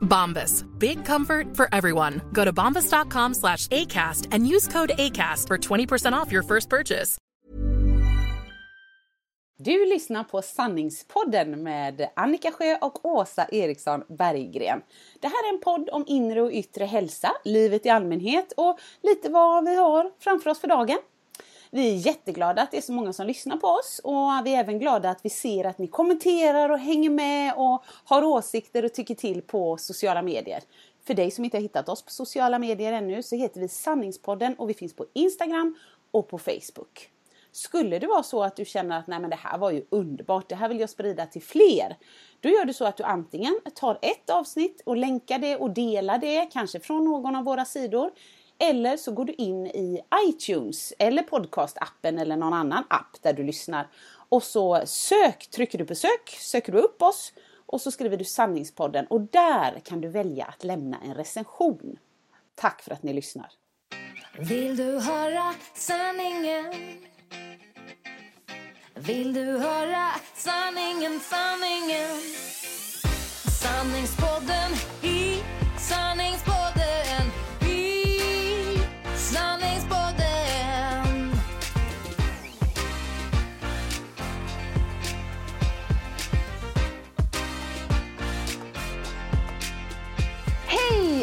Bombas. Big comfort for everyone. Go to bombas.com slash ACAST and use code ACAST for 20% off your first purchase. Du lyssnar på Sanningspodden med Annika Sjö och Åsa Eriksson Berggren. Det här är en podd om inre och yttre hälsa, livet i allmänhet och lite vad vi har framför oss för dagen. Vi är jätteglada att det är så många som lyssnar på oss och vi är även glada att vi ser att ni kommenterar och hänger med och har åsikter och tycker till på sociala medier. För dig som inte har hittat oss på sociala medier ännu så heter vi Sanningspodden och vi finns på Instagram och på Facebook. Skulle det vara så att du känner att nej men det här var ju underbart, det här vill jag sprida till fler. Då gör du så att du antingen tar ett avsnitt och länkar det och delar det, kanske från någon av våra sidor. Eller så går du in i iTunes eller podcastappen eller någon annan app där du lyssnar. Och så sök, trycker du på sök, söker du upp oss och så skriver du Sanningspodden och där kan du välja att lämna en recension. Tack för att ni lyssnar! Vill du höra sanningen? Vill du höra sanningen, sanningen? Sanningspodden i sanningen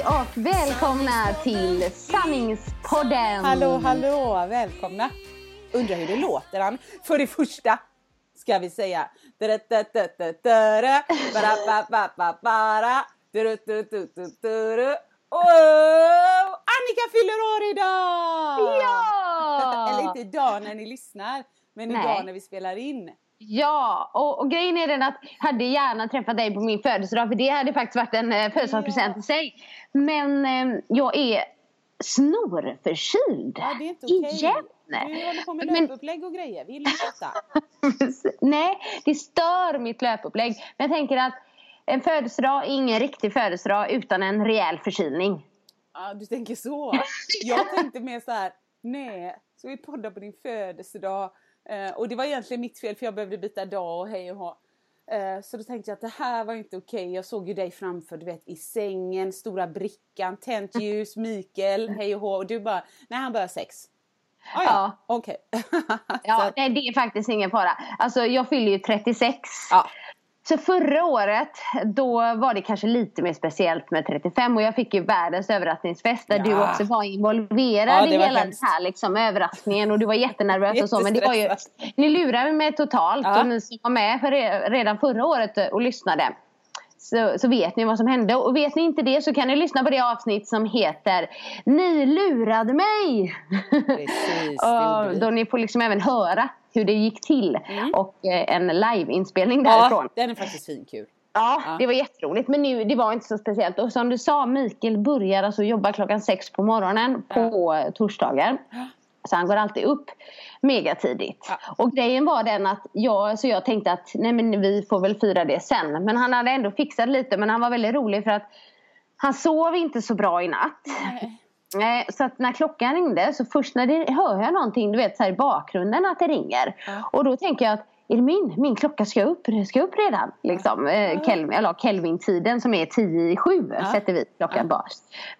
och välkomna till Sanningspodden! Hallå, hallå! Välkomna! Undrar hur det låter han. För det första ska vi säga. Åh, Annika fyller år idag! Ja! Eller inte idag när ni lyssnar, men Nej. idag när vi spelar in. Ja, och, och grejen är den att jag hade gärna träffat dig på min födelsedag för det hade faktiskt varit en eh, födelsedagspresent i sig. Men eh, jag är snorförkyld. Ja, det är inte okej. Igen. Du håller på med löpupplägg och grejer. Vill du detta? Nej, det stör mitt löpupplägg. Men jag tänker att en födelsedag är ingen riktig födelsedag utan en rejäl förkylning. Ja, du tänker så. Jag tänkte mer så här, nej, så vi poddar på din födelsedag. Eh, och det var egentligen mitt fel för jag behövde byta dag och hej och hå. Eh, så då tänkte jag att det här var inte okej. Jag såg ju dig framför, du vet i sängen, stora brickan, tänt ljus, Mikael, hej och hå. Och du bara, nej han börjar sex. Ah, ja, Ja. okej. Ja, Så att- nej, det är faktiskt ingen fara. Alltså jag fyller ju 36. ja. Så förra året, då var det kanske lite mer speciellt med 35 och jag fick ju världens överraskningsfest där Ja. du också var involverad Ja, det i var hela hemskt. den här liksom, överraskningen och du var jättenervös och så men det var ju, ni lurade mig totalt Ja. och ni som var med för re- redan förra året och lyssnade så, så vet ni vad som hände och vet ni inte det så kan ni lyssna på det avsnitt som heter Ni lurade mig! Precis, och då ni får liksom även höra hur det gick till och eh, en liveinspelning Ja, därifrån. den är faktiskt finkul. Ja, Ja. det var jätteroligt. Men nu, det var inte så speciellt. Och som du sa, Mikael börjar alltså jobba klockan sex på morgonen på eh, torsdagar. Så han går alltid upp megatidigt. Ja. Och grejen var den att jag, så jag tänkte att nej men vi får väl fira det sen. Men han hade ändå fixat lite. Men han var väldigt rolig för att han sov inte så bra i natt. Nej, så att när klockan ringde så först när det hör jag någonting du vet så här i bakgrunden att det ringer. Och då tänker jag att är det min? Min klocka ska upp, ska upp redan. Liksom. Eh, Kelvin, eller Kelvin-tiden som är 10 i 7 sätter vi klockan bara.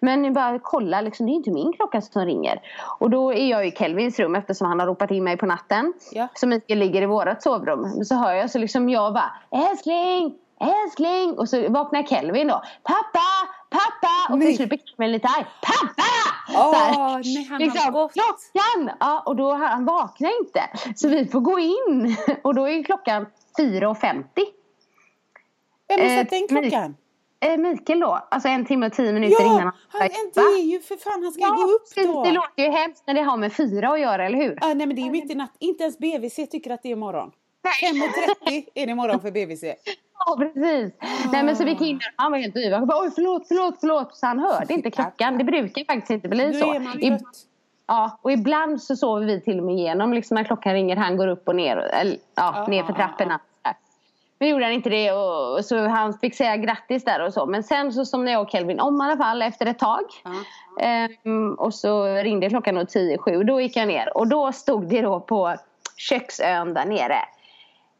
Men jag bara kolla, liksom, det är inte min klocka som ringer. Och då är jag i Kelvins rum eftersom han har ropat in mig på natten. Ja. Så Mikael ligger i vårat sovrum. Så hör jag så liksom jag bara älskling, älskling. Och så vaknar Kelvin då. Pappa, pappa! Och till slut blir Kelvin lite arg. Pappa! Åh, här. nej, han har liksom, gått. klockan! Ja, och då han vaknar inte. Så vi får gå in. Och då är klockan 4.50. Vem har satt den klockan? Eh, Mikael då, alltså en timme och tio minuter innan Ja, han han, ska det är ju för fan, han ska Ja, gå upp precis. då. Det låter ju hemskt när det har med fyra att göra, eller hur? Ja, nej men det är ju mitt i natt. Inte ens BVC tycker att det är morgon. Nej. 5.30 är det morgon för BVC. Ja, precis. Nej, men så vi gick in han var helt yvig. Han bara, oj förlåt, förlåt, förlåt. Så han hörde inte klockan. Det brukar faktiskt inte bli så. I-. Ja, och ibland så sover vi till och med igenom liksom när klockan ringer. Han går upp och ner, eller, ja, Ja, ner för trapporna. Men gjorde han inte det och så han fick säga grattis där och så. Men sen så somnade jag och Kelvin om i alla fall efter ett tag. Ja. Ehm, och så ringde klockan då 10-7. Då gick jag ner och då stod det då på köksön där nere.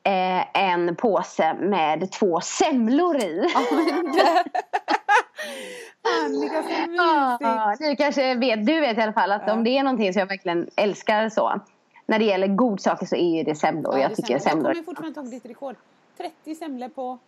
Eh, en påse med två semlor i. Annika, så Ja, mysigt. du kanske vet, du vet i alla fall att Ja. om det är någonting som jag verkligen älskar så. När det gäller godsaker så är ju det semlor. Ja, jag det tycker semlor. Jag kommer fortfarande ihåg ditt rekord. 30 semlor på...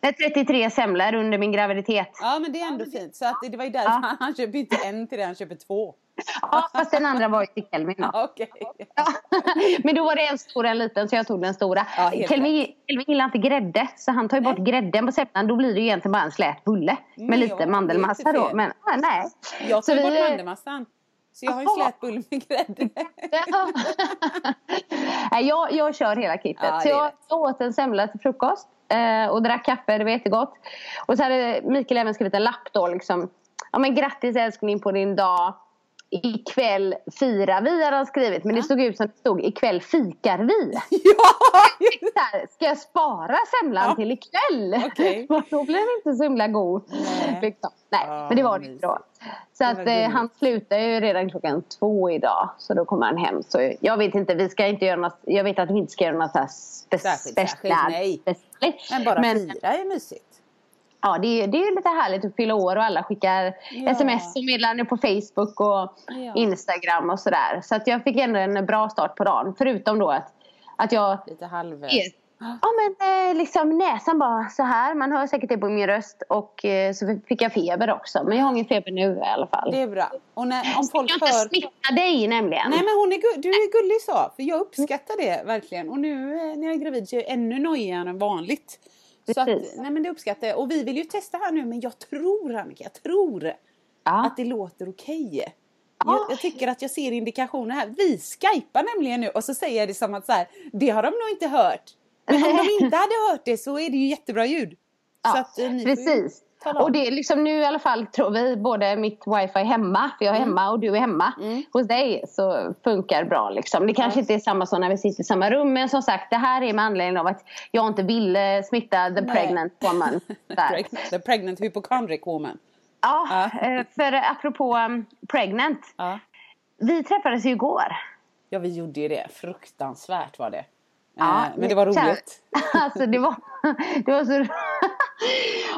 Nej, 33 semlor under min graviditet. Ja men det är ändå fint. Så att det var ju därför Ja. han köper inte en till det, han köper två. Ja, fast den andra var ju till Kelvin då. Okej. Ja. Men då var det en stor och en liten så jag tog den stora. Ja, Kelvin, Kelvin gillar inte grädde så han tar ju bort grädden på semlan. Då blir det ju egentligen bara en slät bulle. Nej, Med ja, lite mandelmassa då. Men ah, nej. Jag tar ju vi- bort mandelmassan. Så jag har ju slät bulle med grädde. Ja. Nej, jag, jag kör hela kittet. Ja, så jag rätt. åt en semla till frukost eh, och drack kaffe, det var jättegott. Och så hade Mikael även skrivit en lapp då liksom. Ja men grattis älskling på din dag. Ikväll firar vi hade han skrivit. Men det såg ut som det stod ikväll fikar vi. ja! Ska jag spara semlan Ja. till ikväll? Okej. då blir den inte så himla god. Nej. Liksom. Nej, Ja, men det var det inte då. Så att eh, han slutar ju redan klockan två idag. Så då kommer han hem. Så jag vet inte, vi ska inte göra något. Jag vet att vi inte ska göra något så här spe- special. Men bara Men, fira är mysigt. Ja, det, är, det är lite härligt att fylla år och alla skickar Ja. sms och meddelanden på Facebook och Ja. Instagram och sådär. Så att jag fick ändå en bra start på dagen. Förutom då att, att jag Lite halv... Ja men eh, liksom näsan bara så här. Man hör säkert det på min röst. Och eh, så fick jag feber också. Men jag har ingen feber nu i alla fall. Det är bra. Och när, om folk jag kan inte hör... smitta dig nämligen. Nej men hon är du är gullig så. För jag uppskattar det verkligen. Och nu eh, när jag är gravid så är jag ännu nojigare än vanligt. Så att, nej men det uppskattar jag. Och vi vill ju testa här nu men jag tror Annika, jag tror ja. att det låter okej. Jag, Ja. jag tycker att jag ser indikationer här. Vi skypar nämligen nu och så säger jag det som att så här, det har de nog inte hört. Men om de inte hade hört det så är det ju jättebra ljud. Ja, att, eh, Precis. Och det är liksom nu i alla fall tror vi både mitt wifi hemma, för jag är hemma och du är hemma. Mm. Hos dig så funkar bra liksom. Det kanske inte är samma som när vi sitter i samma rum. Men som sagt det här är med anledning av att jag inte ville smitta the Nej. pregnant woman. The pregnant hypochondric woman. Ja, Ja. eh, för apropå um, pregnant. Ja. Vi träffades ju igår. ja, vi gjorde ju det. Fruktansvärt var det. Ja, Eh, men det var roligt. Alltså det var, det var så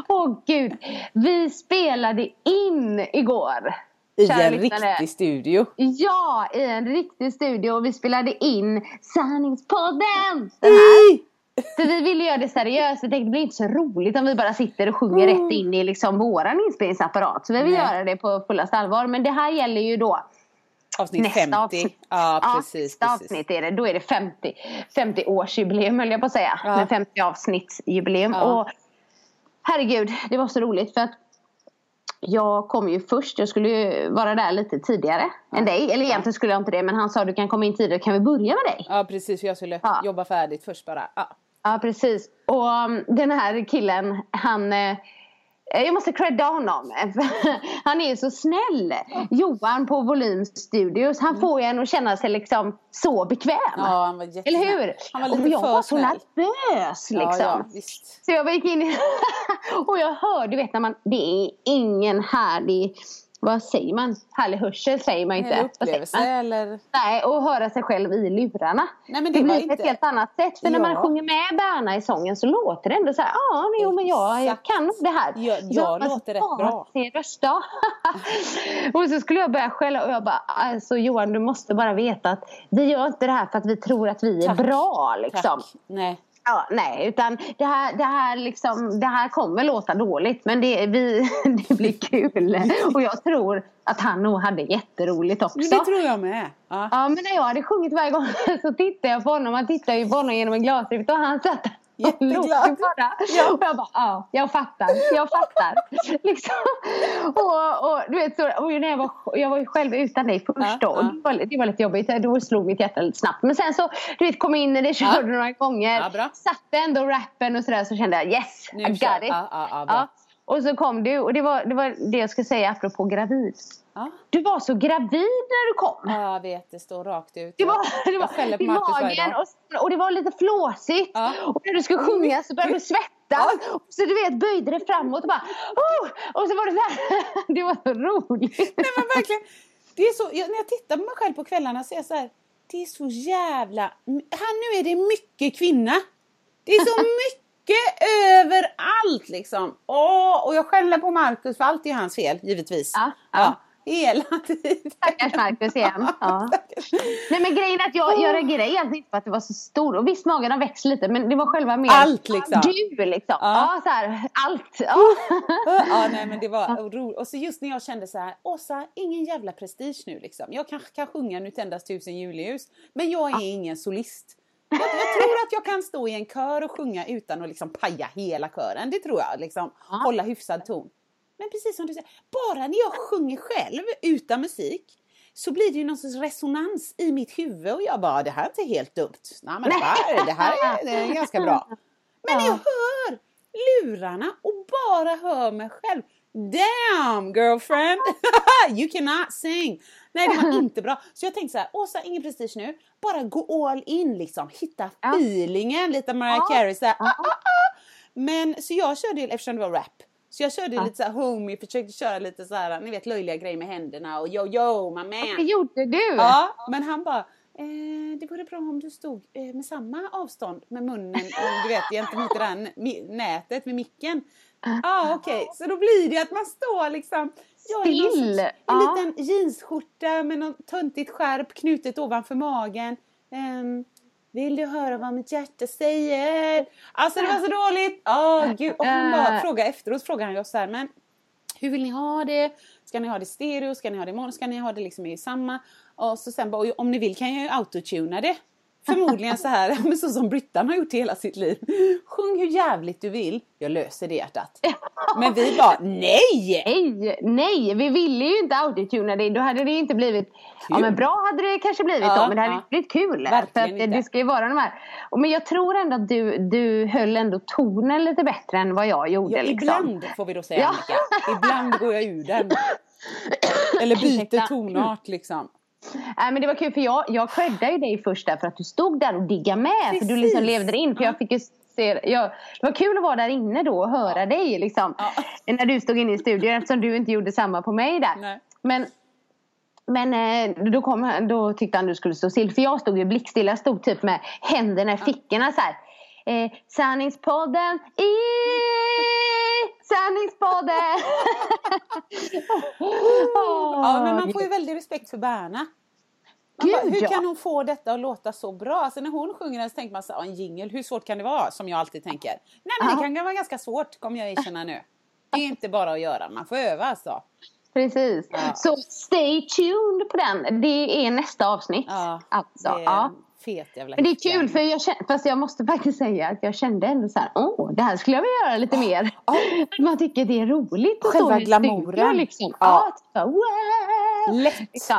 Åh gud. Vi spelade in igår. I en riktig studio. Ja, i en riktig studio. Och vi spelade in Sanningspodden. Den här. För vi ville göra det seriöst. Vi tänkte det blir inte så roligt om vi bara sitter och sjunger rätt in i liksom våran inspelningsapparat. Så vi vill Nej. göra det på fullaste allvar. Men det här gäller ju då Avsnitt nästa 50. avsnitt. Ja, precis. nästa precis. avsnitt är det. Då är det 50, 50 årsjubileum höll jag på att säga. Ja. Men 50 avsnittsjubileum. Ja. Och herregud, det var så roligt för att jag kom ju först. Jag skulle ju vara där lite tidigare än dig. Eller egentligen skulle jag inte det. Men han sa du kan komma in tidigare. Kan vi börja med dig? Ja, precis. För jag skulle Ja. jobba färdigt först bara. Ja. Ja, precis. Och um, den här killen, han... Eh, jag måste credda honom. han är så snäll. Johan på Volym Studios. Han får ju en att känna sig liksom så bekväm. Ja, han var jättesnäll. Eller hur? Han var och lite jag för var så nervös liksom. Ja, ja, visst. Så jag gick in i... och jag hörde, du vet när man... Det är ingen härlig... Vad säger man? Härlig hörsel säger man inte. Upplevelse man? eller... Nej, och höra sig själv i lurarna. Nej, det det blir inte- ett helt annat sätt. För när man Ja. sjunger med Berna i sången så låter det ändå så här. Ja, men jag, jag kan det här. Ja, jag låter rätt bra. Sin röst och så skulle jag börja skälla och jag bara, alltså Johan du måste bara veta att vi gör inte det här för att vi tror att vi är Tack. bra liksom. Tack. Nej. Ja, nej, utan det här, det, här liksom, det här kommer låta dåligt men det, vi, det blir kul. Och jag tror att han nog hade jätteroligt också. Men det tror jag med. Ja. Ja, men när jag hade sjungit varje gång så tittade jag på honom. Man tittar ju på honom genom en glasruta och han satt där Jätteglad. bara. Och jag bara, ja, jag fattar, jag fattar. liksom. och, och du vet, så, och när jag, var, jag var ju själv utan dig först Ja, då. Och ja. det, var, det var lite jobbigt. Då slog mitt hjärta lite snabbt. Men sen så, du vet, kom in när det körde några gånger. Ja. Satte ändå rappen och sådär så kände jag yes, Nu I got it. Ja, ja, ja. Och så kom du och det var, det var det jag skulle säga apropå gravid. Ja. Du var så gravid när du kom. Ja, jag vet. Det står rakt ut. Det var, det jag var skäller på Marcus magen och, och det var lite flåsigt. Ja. Och när du skulle sjunga så började du svettas. Ja. Så du vet böjde det framåt och bara oh! Och så var det så här. Det var så roligt. Nej men verkligen. Det är så, jag, när jag tittar på mig själv på kvällarna så är jag så här. Det är så jävla... Här nu är det mycket kvinna. Det är så mycket överallt liksom. Åh, och jag skäller på Marcus för allt är hans fel givetvis. Ja, ja. Hela tiden. Stackars Marcus igen. Ja. Nej men grejen är att jag, jag reagerade egentligen inte på att det var så stor. Och visst magen har växt lite men det var själva mer Allt, liksom. du liksom. Ja, så här, allt. Ja. ja, nej men det var roligt. Och så just när jag kände så här, Åsa, ingen jävla prestige nu liksom. Jag kanske kan sjunga Nu tändas tusen julljus, men jag är ingen solist. Jag, jag tror att jag kan stå i en kör och sjunga utan att liksom paja hela kören. Det tror jag, liksom. Hålla hyfsad ton. Men precis som du säger, bara när jag sjunger själv utan musik så blir det ju någon sorts resonans i mitt huvud och jag bara, det här är inte helt dumt. Nej men det här, det här är, det är ganska bra. Men när jag hör lurarna och bara hör mig själv. Damn girlfriend! you cannot sing! Nej det var inte bra. Så jag tänkte så här, Åsa ingen prestige nu. Bara gå all in liksom. Hitta feelingen. Lite Mariah. Carey så här, ah, ah, ah. Men så jag körde, eftersom det var rap. Så jag körde Ja. lite så här homie, försökte köra lite så här, ni vet löjliga grejer med händerna och yo yo my Det man. gjorde du. Ja, men han bara Eh, det vore bra om du stod eh, med samma avstånd med munnen, eh, du vet, gentemot det där nätet med micken. Ja, ah, okej. Så då blir det att man står liksom ja, Still. En Ja. liten jeansskjorta med något töntigt skärp knutet ovanför magen. Ehm, vill du höra vad mitt hjärta säger? Alltså det var så dåligt! Åh gud! Och han bara Äh. frågade efteråt, frågade han oss så här, men hur vill ni ha det? Ska ni ha det stereo? Ska ni ha det mono? Ska ni ha det liksom i samma? Och så sen bara, "Oj, om ni vill kan jag ju autotuna det. Förmodligen så här, men så som Brittan har gjort hela sitt liv. Sjung hur jävligt du vill, jag löser det hjärtat. Men vi bara, nej! Nej, nej, vi ville ju inte autotuna dig. Då hade det inte blivit... Ja men bra hade det kanske blivit Ja, då, men det hade ja. inte blivit kul. Verkligen för att inte. det ska ju vara de här... Men jag tror ändå att du, du höll ändå tonen lite bättre än vad jag gjorde. Ja, liksom. ibland får vi då säga Ja. Annika. Ibland går jag ur den. Eller byter tonart liksom. Nej men det var kul för jag, jag creddade ju dig först där för att du stod där och diggade med. För du liksom Precis. levde in. För jag fick ju se, jag, det var kul att vara där inne då och höra dig liksom. Ja. När du stod inne i studion eftersom du inte gjorde samma på mig där. Nej. Men, men eh, då, kom, då tyckte han du skulle stå still. För jag stod ju blickstilla. Jag stod typ med händerna i fickorna så här. Eh, sanningspodden i sanningspodden. Ja, men man får ju väldigt respekt för Berna. Gud, bara, hur ja. kan hon få detta att låta så bra? Alltså när hon sjunger den så tänker man så här, "Ja, en jingel, hur svårt kan det vara? Som jag alltid tänker. Nej men det Ja. kan vara ganska svårt, kommer jag erkänna nu. Det är inte bara att göra, man får öva alltså. Precis. Ja. Så stay tuned på den. Det är nästa avsnitt. Ja, alltså, det ja. Fet jävla Men det är kul för jag känner, fast jag måste faktiskt säga att jag kände ändå så här, åh det här skulle jag vilja göra lite mer. Man tycker det är roligt att Själva stå glamouren. studio, Liksom. Ja. Ja. typ så, wow. Lätt. Liksom.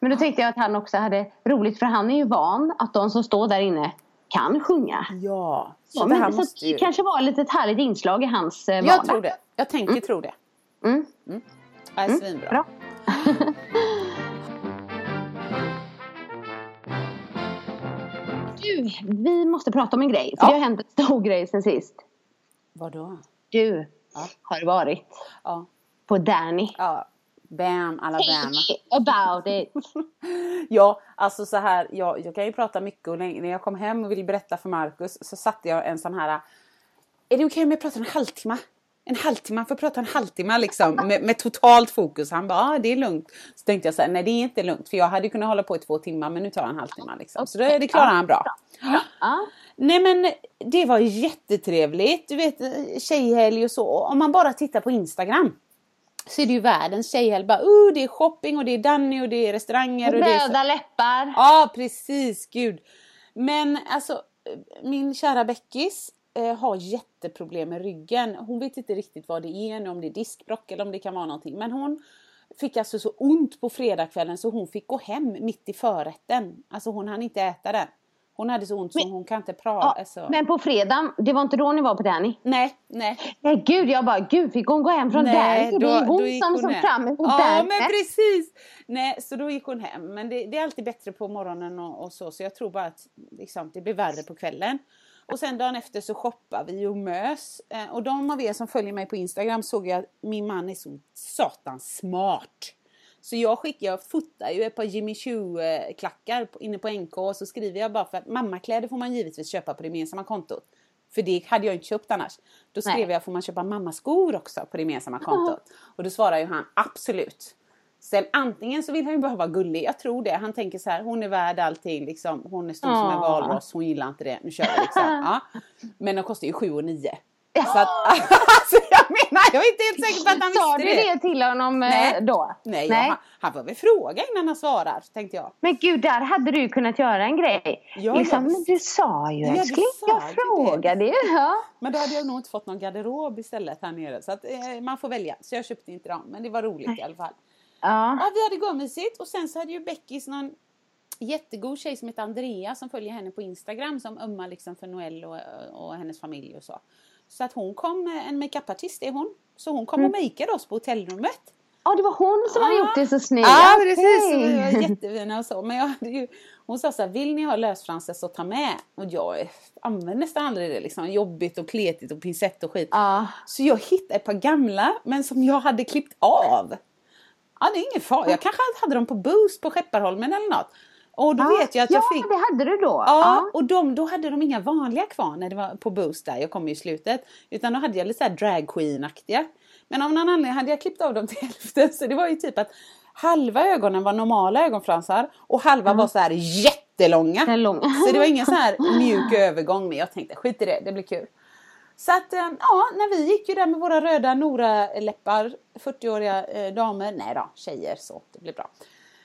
Men då tänkte jag att han också hade roligt för han är ju van att de som står där inne kan sjunga. Ja, så Ja, det här så måste det ju... kanske var ett litet härligt inslag i hans eh, Jag vardag. tror det. Jag tänker tro det. Mm. Det är Mm, svinbra. bra. Du, vi måste prata om en grej. För Ja. det har hänt en stor grej sen sist. Vadå? Du Ja. har varit Ja. på Danny. ja. Bam, Alabama. About it. Ja, alltså så här, jag, jag kan ju prata mycket och länge, när jag kom hem och ville berätta för Marcus så satte jag en sån här Är det okej om jag pratar en halvtimme? En halvtimme, man får prata en halvtimme liksom med, med totalt fokus. Han bara, ah, det är lugnt. Så tänkte jag så här, nej det är inte lugnt för jag hade kunnat hålla på i två timmar men nu tar det en halvtimme liksom. Så det, det klarar han bra. Ja. Nej men det var jättetrevligt. Du vet tjejhelg och så. Om man bara tittar på Instagram. Så är det ju världens tjejhelg. Bara, uh, det är shopping och det är Danny och det är restauranger. Och det är så... Läppar. Ja precis, gud. Men alltså min kära Beckis eh, har jätteproblem med ryggen. Hon vet inte riktigt vad det är om det är diskbråck eller om det kan vara någonting. Men hon fick alltså så ont på fredagskvällen så hon fick gå hem mitt i förrätten. Alltså hon hann inte äta den. Hon hade så ont så Men- hon kan inte prata. Ja, alltså. men på fredag, det var inte då ni var på Danny? Nej, nej. Nej gud, jag bara gud fick hon gå hem från Danny? Det är hon gick som hon såg hem. fram emot Ja Danny. men precis! Nej så då gick hon hem. Men det, det är alltid bättre på morgonen och, och så. Så jag tror bara att liksom, det blir värre på kvällen. Och sen dagen efter så shoppar vi och mös. Eh, och de av er som följer mig på Instagram såg jag att min man är så satans smart. Så jag skickar, jag fotar ju ett par Jimmy Choo klackar på- inne på NK och så skriver jag bara för att mammakläder får man givetvis köpa på det gemensamma kontot. För det hade jag inte köpt annars. Då skrev Nej. jag, får man köpa mammaskor också på det gemensamma kontot? Och då svarar ju han absolut. Sen antingen så vill han ju bara vara gullig, jag tror det. Han tänker så här, hon är värd allting liksom. Hon är stor som en Ja. valross, hon gillar inte det. Nu kör vi liksom. Ja. Men de kostar ju 7 och 9. Så att, alltså jag menar, jag är inte helt säker på att han Sa visste du det. det till honom eh, Nej. då? Nej, jag- Han, han får väl fråga innan han svarar, tänkte jag. Men gud, där hade du kunnat göra en grej. Ja, liksom, jag- men du sa ju Ja, älskling, sa jag det. frågade ju. Ja. Men då hade jag nog inte fått någon garderob istället här nere. Så att, eh, man får välja. Så jag köpte inte dem. Men det var roligt i alla fall. Ja. Ja, vi hade gummysigt och sen så hade ju Beckis någon jättegod tjej som heter Andrea som följer henne på Instagram som ömmar liksom för Noelle och, och hennes familj och så. Så att hon kom, eh, en makeupartist är hon. Så hon kom och makeade oss på hotellrummet. ja, det var hon som hade Ja. gjort det så snyggt. Ja Okej. precis, så vi var jättefina och så. Men jag hade ju, hon sa så här, vill ni ha lösfransar så ta med. Och jag använder nästan aldrig det liksom. Jobbigt och kletigt och pincett och skit. Så jag hittade ett par gamla men som jag hade klippt av. Ja det är ingen fara, jag kanske hade dem på Boost på Skepparholmen eller något. Och då Ja, vet jag att jag ja, fick... det hade du då. Ja, och de, då hade de inga vanliga kvar när det var på Boost där, jag kom ju i slutet. Utan då hade jag lite såhär drag queen-aktiga. Men av någon anledning hade jag klippt av dem till hälften. Så det var ju typ att halva ögonen var normala ögonfransar och halva var så här jättelånga. Så det var ingen så här mjuk övergång men jag tänkte skit i det, det blir kul. Så att eh, ja, när vi gick ju där med våra röda Nora-läppar, 40-åriga eh, damer, nej då, tjejer så, det blir bra.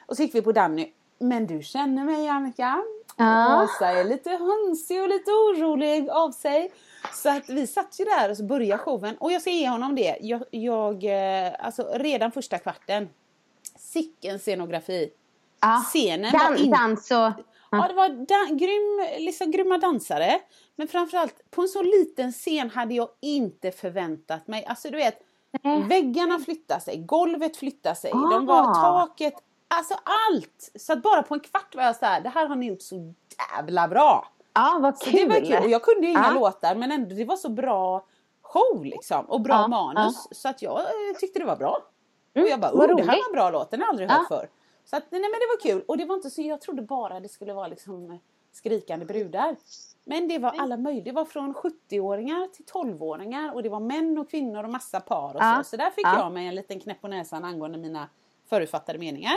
Och så gick vi på Danny. Men du känner mig Annika. Ja. Åsa är lite hönsig och lite orolig av sig. Så att vi satt ju där och så började showen. Och jag ska ge honom det. Jag, jag eh, alltså redan första kvarten. Sicken scenografi. Ja. Scenen Dan, var in... dans och... Ja, det var dan- grym, liksom grymma dansare. Men framförallt på en så liten scen hade jag inte förväntat mig. Alltså du vet, väggarna flyttade sig, golvet flyttade sig, de var, Ah. taket, alltså allt. Så att bara på en kvart var jag så här, det här har ni gjort så jävla bra. Ja, vad Så kul. det var kul. Och jag kunde ju inga Ja. låtar men ändå, det var så bra show liksom. Och bra manus. Så att jag eh, tyckte det var bra. och jag bara, vad oh, det här var en bra låt, den har jag aldrig hört förr. Så att, nej men det var kul. Och det var inte så, jag trodde bara det skulle vara liksom eh, skrikande brudar. Men det var alla möjliga, det var från 70-åringar till 12-åringar och det var män och kvinnor och massa par och Ja. så. Så där fick Ja. jag mig en liten knäpp på näsan angående mina förutfattade meningar.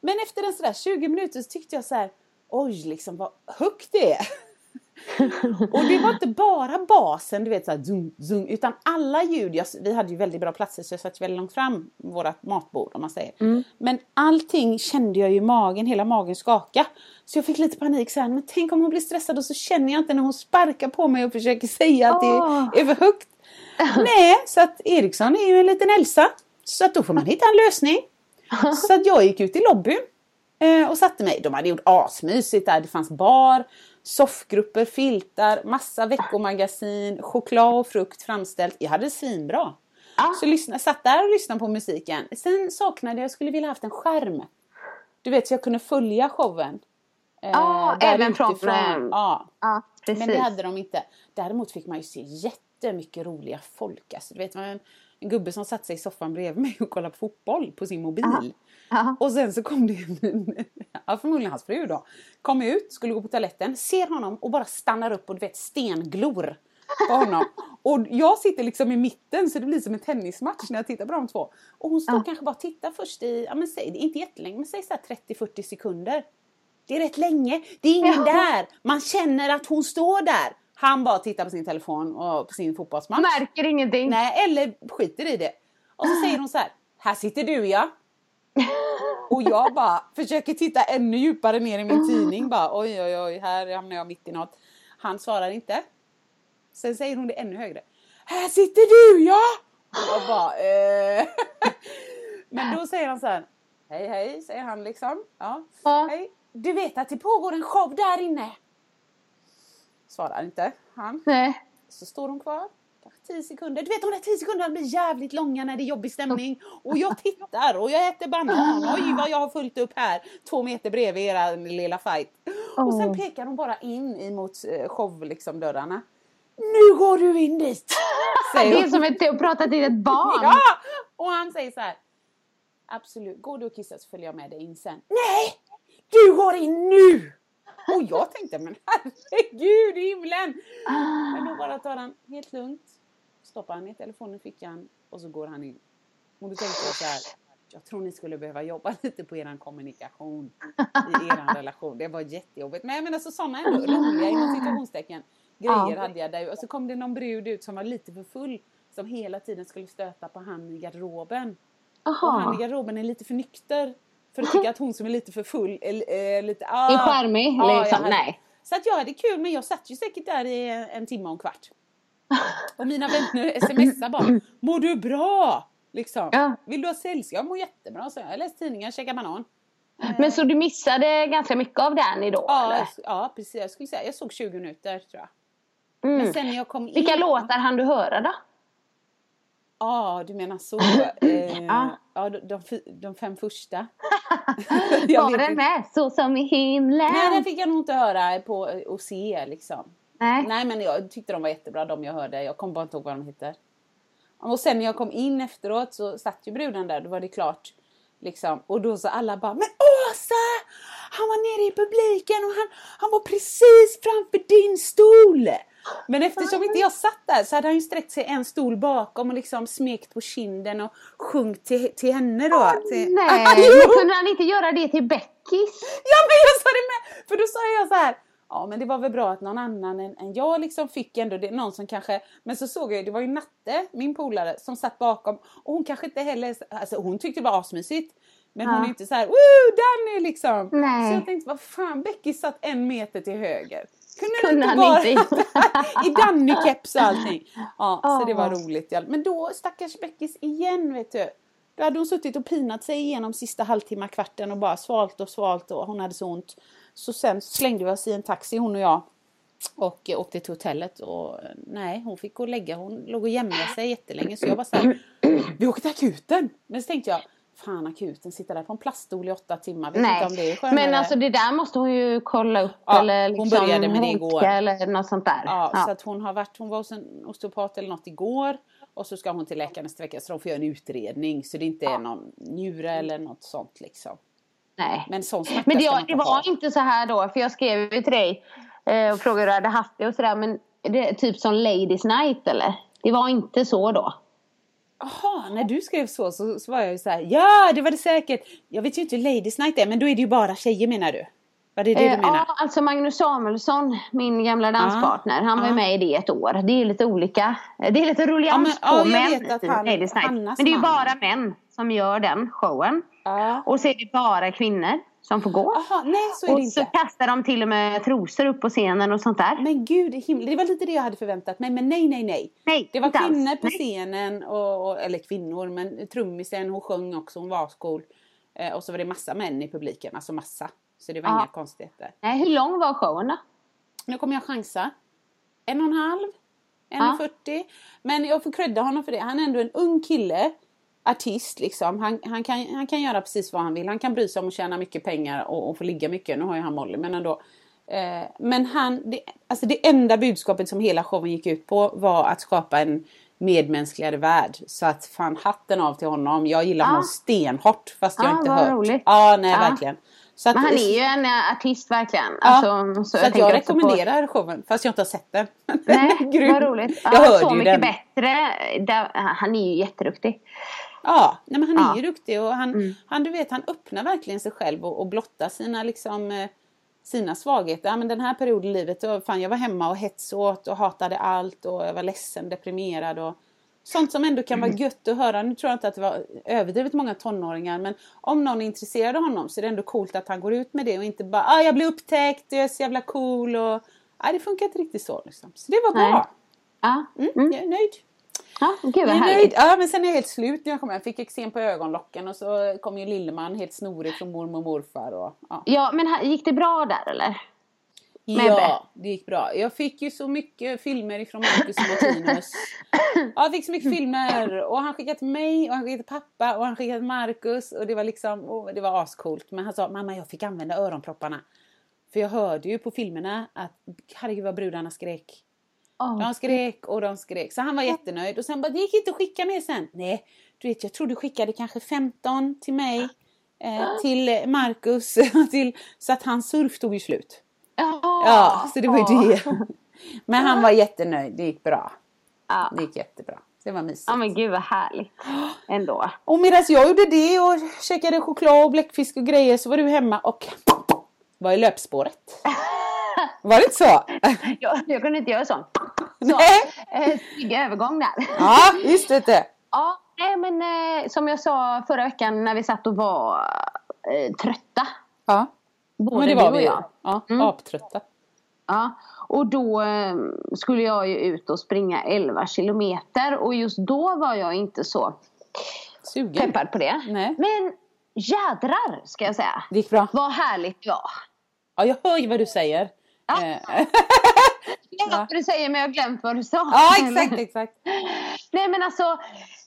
Men efter en sådär 20 minuter så tyckte jag så här, oj liksom vad högt det är. och det var inte bara basen, du vet såhär zoom, zoom, utan alla ljud, jag, vi hade ju väldigt bra platser så jag satt väldigt långt fram vårat matbord om man säger. Men allting kände jag ju i magen, hela magen skaka. Så jag fick lite panik sen, men tänk om hon blir stressad och så känner jag inte när hon sparkar på mig och försöker säga att Åh. det är för högt. Nej, så att Eriksson är ju en liten Elsa. Så att då får man hitta en lösning. Så att jag gick ut i lobbyn eh, och satte mig. De hade gjort asmysigt där. Det fanns bar, soffgrupper, filtar, massa veckomagasin, choklad och frukt framställt. Jag hade det svinbra. Så lyssna, satt där och lyssnade på musiken. Sen saknade jag, skulle vilja haft en skärm. Du vet, så jag kunde följa showen. Eh, Ja, där även från- utifrån. Ja. Ja, precis. Men det hade de inte. Däremot fick man ju se jättemycket roliga folk. Alltså, du vet, var en, gubbe som satte sig i soffan bredvid mig och kollade på fotboll på sin mobil. Ja. Och sen så kom det ja, förmodligen hans fru då, kom ut, skulle gå på toaletten, ser honom och bara stannar upp och du vet stenglor. på honom. Och jag sitter liksom i mitten så det blir som en tennismatch när jag tittar på de två. Och hon står Ja. kanske bara och tittar först i, ja men säg, inte jättelänge, men säg så här 30-40 sekunder. Det är rätt länge, det är ingen Ja. där. Man känner att hon står där. Han bara tittar på sin telefon och på sin fotbollsmatch. Märker ingenting. Nej, eller skiter i det. Och så säger hon så här, här sitter du ja. Och jag bara försöker titta ännu djupare ner i min tidning. Bara, oj, oj, oj, här hamnar jag mitt i något. Han svarar inte. Sen säger hon det ännu högre. Här sitter du ja! Och jag bara, eh. Men då säger han så här. Hej, hej, säger han liksom. Ja. Ja. Hej. Du vet att det pågår en show där inne? Svarar inte han. Nej. Så står hon kvar. Kanske 10 sekunder. Du vet de där 10 sekunderna blir jävligt långa när det är jobbig stämning. Och jag tittar och jag äter banan. Oj vad jag har fullt upp här. Två meter bredvid era lilla fight. Och sen pekar hon bara in emot eh, show liksom dörrarna. Nu går du in dit! Säger Det är hon. som ett, att prata till ett barn. Ja! Och han säger så här. Absolut, går du och kissar så följer jag med dig in sen. Nej! Du går in nu! Och jag tänkte, men herregud i himlen! Men då bara tar han helt lugnt, stoppar han ner telefonen i fickan och så går han in. Och då tänkte jag så här, jag tror ni skulle behöva jobba lite på er kommunikation i er relation. Det var jättejobbigt. Men jag menar så sådana ändå roliga inom citationstecken grejer Ja. hade jag där. Och så kom det någon brud ut som var lite för full som hela tiden skulle stöta på han i garderoben. Och han i garderoben är lite för nykter. För att tycka att hon som är lite för full är, är lite... Ah. Är charmig, jag liksom. hade- Nej. Så att jag hade kul men jag satt ju säkert där i en, en timme och en kvart. Och mina vänner smsar bara Mår du bra? Liksom. Ja. Vill du ha sällskap? Jag mår jättebra. Så jag har läst tidningar, käkat banan. Men så du missade ganska mycket av Danny då? Ja, eller? ja precis. Jag skulle säga jag såg 20 minuter tror jag. Mm. Men sen när jag kom in. Vilka låtar hann du höra då? Ja, du menar så. Eh, Ja. ja, de, de, de fem första. Var den med? Så som i himlen? Nej, den fick jag nog inte höra på och se liksom. Nej. Nej men jag tyckte de var jättebra de jag hörde. Jag kommer bara inte ihåg vad de heter. Och sen när jag kom in efteråt så satt ju bruden där. Då var det klart. Liksom. Och då så alla bara Men Åsa! Han var nere i publiken och han, han var precis framför din stol! Men eftersom inte jag satt där så hade han ju sträckt sig en stol bakom och liksom smekt på kinden och sjungit till, till henne då. till... Nej, men kunde han inte göra det till Beckis? Ja men jag sa det med! För då sa jag så här. Ja men det var väl bra att någon annan än, än jag liksom fick ändå det, någon som kanske Men så såg jag ju, det var ju Natte, min polare, som satt bakom och hon kanske inte heller, alltså hon tyckte det var asmysigt Men hon Ja. är inte så här, woo Danny liksom! Nej. Så jag tänkte, vad fan Becky satt en meter till höger Kunde, Kunde han bara, inte? I Danny-keps och allting Ja, så det var roligt. Men då stackars Beckis igen vet du då hade hon suttit och pinat sig igenom sista halvtimma, kvarten och bara svalt och svalt och hon hade så ont. Så sen slängde vi oss i en taxi hon och jag och eh, åkte till hotellet och eh, nej hon fick gå och lägga, hon låg och jämrade sig jättelänge så jag var såhär, vi åker till akuten! Men så tänkte jag, fan akuten, sitta där på en plaststol i åtta timmar, vet inte om det är Nej, skönare. men alltså det där måste hon ju kolla upp Ja, eller hon liksom började med det igår. eller något sånt där. Ja, Ja. så att hon har varit, hon var hos en osteopat eller något igår och så ska hon till läkaren nästa vecka så de får göra en utredning så det inte är någon njure eller något sånt liksom. Nej. Men sån Men det, det inte ha. var inte så här då, för jag skrev ju till dig eh, och frågade hur du hade haft det och sådär. Men det är typ som Ladies Night eller? Det var inte så då? Jaha, när du skrev så, så så var jag ju så här, ja det var det säkert. Jag vet ju inte hur Ladies Night är men då är det ju bara tjejer menar du? Var det det Eh, du menar? ja, alltså Magnus Samuelsson, min gamla danspartner, han var ju med i det ett år. Det är lite olika. Det är lite ruljans Ja, på män han- Ladies Night. Hannas Men det är ju bara män som gör den showen. Och så är det bara kvinnor som får gå. Jaha, nej så är och så kastar de till och med trosor upp på scenen och sånt där. Men gud i himlen, det var lite det jag hade förväntat mig. Men nej, nej, nej. Nej, Det var inte alls. kvinnor på Nej. scenen, och, och, eller kvinnor, men trummisen hon sjöng också, hon var ascool. Eh, och så var det massa män i publiken, alltså massa. Så det var Ja. inga konstigheter. Nej, hur lång var showen då? Nu kommer jag chansa. En och en halv, en och 40. Men jag får credda honom för det. Han är ändå en ung kille. Artist liksom. Han, han, kan, han kan göra precis vad han vill. Han kan bry sig om att tjäna mycket pengar och, och få ligga mycket. Nu har ju han Molly men ändå. Eh, men han, det, alltså det enda budskapet som hela showen gick ut på var att skapa en medmänskligare värld. Så att fan hatten av till honom. Jag gillar Ja. honom stenhårt fast jag Ja, inte hört. roligt. Ja, nej Ja. verkligen. Så att, Men han är ju en eh, artist verkligen. Ja, Alltså, så, att jag tänker också på- rekommenderar showen, fast jag inte har sett den. Nej, vad roligt. Jag Ja, hörde så ju mycket den. bättre. Han är ju jätteduktig. Ja, nej men han är Ja. Mm. ju duktig och han, han, du vet, han öppnar verkligen sig själv och, och blottar sina, liksom, eh, sina svagheter. Ja, men den här perioden i livet, då, fan, jag var hemma och hetsåt och hatade allt och jag var ledsen, deprimerad och sånt som ändå kan vara Mm. gött att höra. Nu tror jag inte att det var överdrivet många tonåringar men om någon är intresserad av honom så är det ändå coolt att han går ut med det och inte bara ah, jag blir upptäckt, jag är så jävla cool och nej, det funkar inte riktigt så. Liksom. Så det var bra. Ja, Mm, Jag är nöjd. ja gud vad härligt. Ja, men sen är jag helt slut när jag kom hem. Fick eksem på ögonlocken och så kom ju lilleman helt snorig från mormor och morfar. Och, ja. Ja, men gick det bra där eller? Ja, det gick bra. Jag fick ju så mycket filmer ifrån Marcus och Martinus. Ja, jag fick så mycket filmer och han skickade till mig och han skickade till pappa och han skickade till Marcus och det var liksom, oh, det var ascoolt. Men han sa, mamma jag fick använda öronpropparna. För jag hörde ju på filmerna att herregud vad brudarna skrek. Åh, De skrek och de skrek. Så han var jättenöjd. Och sen bara, det gick inte att skicka mer sen. Nej, du vet jag tror du skickade kanske 15 till mig. Eh, till Marcus. till, så att hans surf tog ju slut. Ja, Ja, så det var ju det. Men han var jättenöjd. Det gick bra. Ja. Det gick jättebra. Det var mysigt. ja, men gud vad härligt. Ändå. Och medan jag gjorde det och käkade choklad och bläckfisk och grejer så var du hemma och var i löpspåret. Var det inte så? Jag, jag kunde inte göra sån. Nej. Eh, Snygg övergång där. Ja, just det. Ja, nej, men eh, som jag sa förra veckan när vi satt och var eh, trötta. Ja. Både Men det du var och vi jag. Ja, Mm. aptrötta. Ja, och då eh, skulle jag ju ut och springa 11 kilometer och just då var jag inte så Sugen. peppad på det. Nej. Men jädrar ska jag säga. Det gick bra. Vad härligt det var. Ja, jag hör ju vad du säger. Ja. Eh, Jag vet vad du säger men jag har glömt vad du sa. ja, exakt, exakt. Nej men alltså,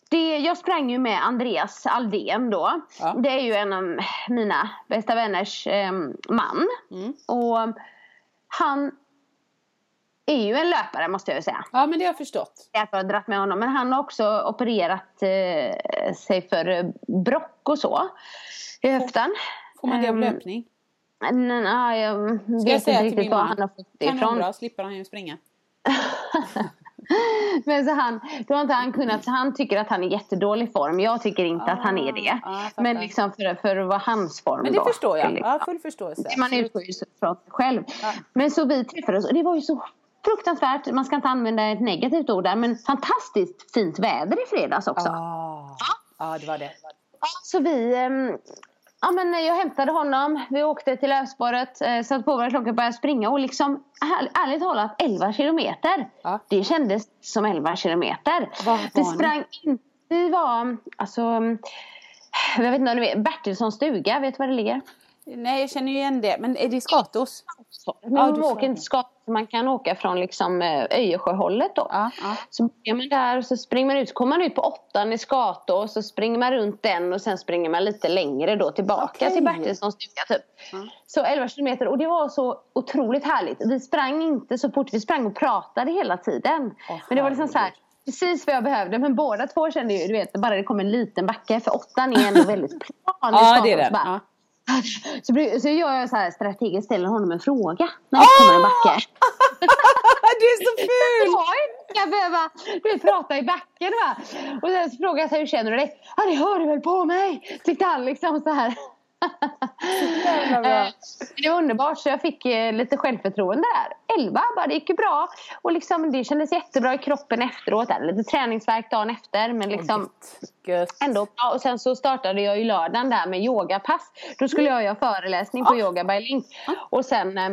det, jag sprang ju med Andreas Aldén då. Ja. Det är ju en av mina bästa vänners eh, man. Mm. Och han är ju en löpare måste jag ju säga. Ja, men det har jag förstått. Jag har dragit med honom. Men han har också opererat eh, sig för eh, brock och så. I höften. Får man det av Ehm, löpning? Nej, nej, jag Ska jag vet säga inte riktigt var han har fått det ifrån. Kanonbra, slipper han ju springa. Men så han, då har inte han kunnat, han tycker att han är jättedålig form. Jag tycker inte att han är det. Ah, men liksom för, för att vara hans form Men det då. förstår jag. Liksom. Ja, full förståelse. Man utgår ju från sig själv. Ja. Men så vi träffades och det var ju så fruktansvärt, man ska inte använda ett negativt ord där, men fantastiskt fint väder i fredags också. Ah. Ja, det var det. Så vi, ehm, ja men jag hämtade honom, vi åkte till Löfspåret, eh, satte på våra klockor och började springa och liksom är, ärligt talat 11 kilometer. Ja. Det kändes som 11 kilometer. Var Vi sprang in, vi var alltså, jag vet inte om du vet, Bertilssons stuga, vet du var det ligger? Nej, jag känner ju igen det. Men är det Skatås? Men Ja, sa åker inte det. Man kan åka från liksom eh, Öjersjöhållet då. Ja, ja. Så börjar man där och så springer man ut, så kommer man ut på åttan i Skatå och så springer man runt den och sen springer man lite längre då tillbaka Okej. till Bertilssons stuga typ. Så 11 kilometer och det var så otroligt härligt. Vi sprang inte så fort, vi sprang och pratade hela tiden. Åh, men det var liksom så här, precis vad jag behövde men båda två kände ju, du vet, bara det kom en liten backe för åttan är ändå väldigt plan i Ja, det är det. bara- Ja. så, så gör jag så här strategiskt, ställer honom en fråga när det kommer en backe. du är så ful! Jag ska behöva du prata i backen va. Och sen så frågade jag så här, hur känner du dig? Ja det hör du väl på mig? Tyckte han liksom så här. Eh, Det var underbart så jag fick eh, lite självförtroende där. 11 bara, det gick ju bra. Och liksom, det kändes jättebra i kroppen efteråt. Där. Lite träningsvärk dagen efter men liksom Gött. ändå bra. Och sen så startade jag ju lördagen där med yogapass. Då skulle jag göra föreläsning på Yoga by Link. Och sen eh,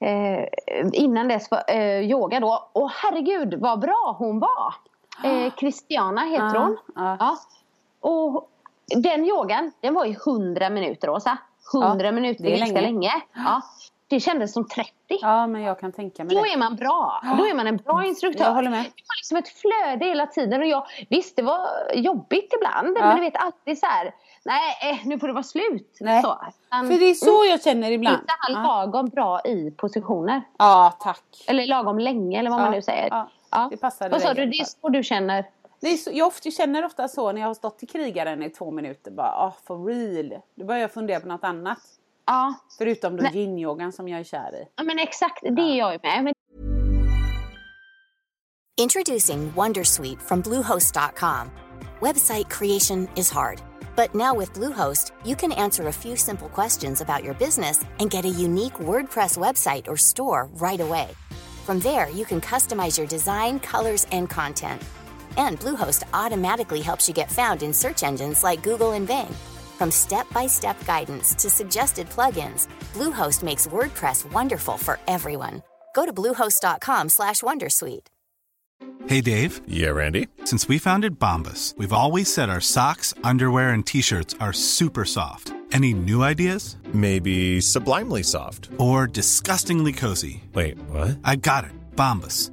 eh, innan dess var, eh, yoga då. Och herregud vad bra hon var. Eh, Christiana heter hon. ja. Ja. Och den yogan, den var i 100 minuter Åsa. 100 Ja, minuter, är ganska länge. länge. Ja. Det kändes som 30. Ja, men jag kan tänka mig Då det. är man bra. Då är man en bra instruktör. Jag håller med. Det var liksom ett flöde hela tiden. Och jag, visst, det var jobbigt ibland. Ja. Men du vet alltid så här. Nej, eh, nu får det vara slut. Nej. Så. Utan För det är så jag känner ibland. Lite han Ja. lagom bra i positioner. ja, tack. Eller lagom länge eller vad Ja, man nu säger. ja. Det passade Vad sa du? Det är så du känner? Så, jag ofta, känner ofta så när jag har stått i krigaren i två minuter. Bara, ah, for real. Då börjar jag fundera på något annat. Ja, Förutom då Nej. yin-yogan som jag är kär i. ja men exakt. Det är jag med. Men Introducing Wondersuite from Bluehost.com. Website creation is hard, but now with Bluehost, you can answer a few simple questions about your business and get a unique WordPress website or store right away. From there, you can customize your design, colors, and content. And Bluehost automatically helps you get found in search engines like Google and Bing. From step-by-step guidance to suggested plugins, Bluehost makes WordPress wonderful for everyone. Go to bluehost.com/wondersuite. Hey, Dave. Yeah, Randy. Since we founded Bombus, we've always said our socks, underwear, and t shirts are super soft. Any new ideas? Maybe sublimely soft. Or disgustingly cozy? Wait, what? I got it. Bombus.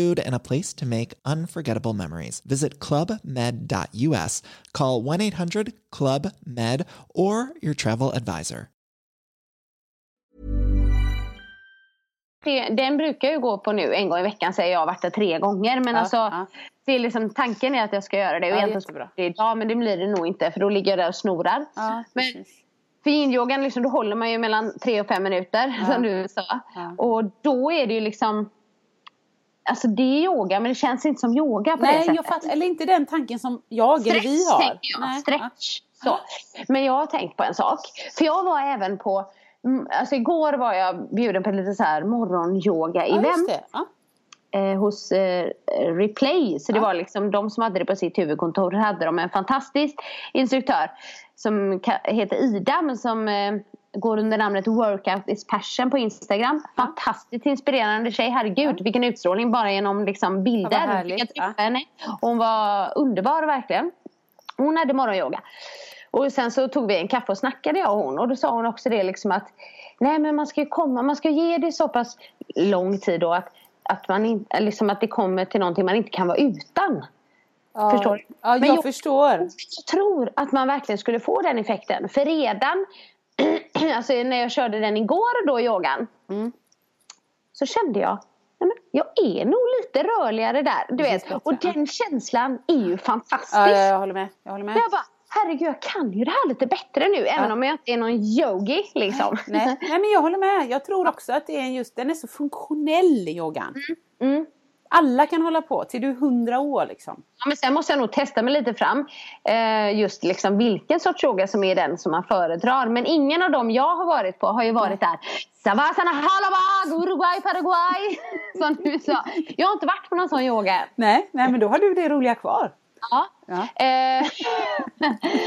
and a place to make unforgettable memories. Visit clubmed.us, call 1 800 Club Med, or your travel advisor. den brukar jag ju gå på nu en gång i veckan säger jag. Har varit där tre gånger. Men Ja, alltså, ja. det är liksom, tanken är att jag ska göra det. Och Ja, egentligen det idag, men det blir det nog inte. För då ligger jag där och snorar. Ja, men för yin-yogan liksom, då håller man ju mellan tre och fem minuter. Som du sa. Ja. Och då är det ju liksom. Alltså det är yoga men det känns inte som yoga på det Nej, sättet. jag fattar. Eller inte den tanken som jag eller vi har. tänker jag. Nej. Stretch. Så. Men jag har tänkt på en sak. För jag var även på mm, Alltså igår var jag bjuden på lite så här Ja, morgonyoga-event. det. Ja. eh, hos eh, Replay. Så det var liksom de som hade det på sitt huvudkontor. hade de en fantastisk instruktör som heter Ida men som eh, går under namnet Workout is passion på Instagram. Fantastiskt inspirerande tjej. Herregud vilken utstrålning bara genom liksom, Ja, bilder. härligt. Jag Ja. henne. Hon var underbar verkligen. Hon hade morgonyoga. Och sen så tog vi en kaffe och snackade jag och hon. Och då sa hon också det liksom att Nej men man ska ju komma, man ska ge det så pass lång tid då att, att, man in, liksom att det kommer till någonting man inte kan vara utan. Ja. Förstår du? Ja, jag jag- förstår. Jag tror att man verkligen skulle få den effekten. För redan alltså när jag körde den igår då yogan. Mm. Så kände jag nej men jag är nog lite rörligare där. Du Precis vet. Och den känslan är ju fantastisk. Ja, ja, jag håller med. Jag håller med. Jag bara, herregud jag kan ju det här lite bättre nu. Även Ja. om jag inte är någon yogi liksom. Nej, nej, men jag håller med. Jag tror också att det är just, den är så funktionell yogan. Mm. Alla kan hålla på till du är hundra år liksom. Ja, men sen måste jag nog testa mig lite fram. Eh, just liksom vilken sorts yoga som är den som man föredrar. Men ingen av dem jag har varit på har ju varit där. Savasana halabag, Uruguay, Paraguay. Som du sa. Jag har inte varit på någon sån yoga. Nej, nej men då har du det roliga kvar. Ja. Ja. Eh,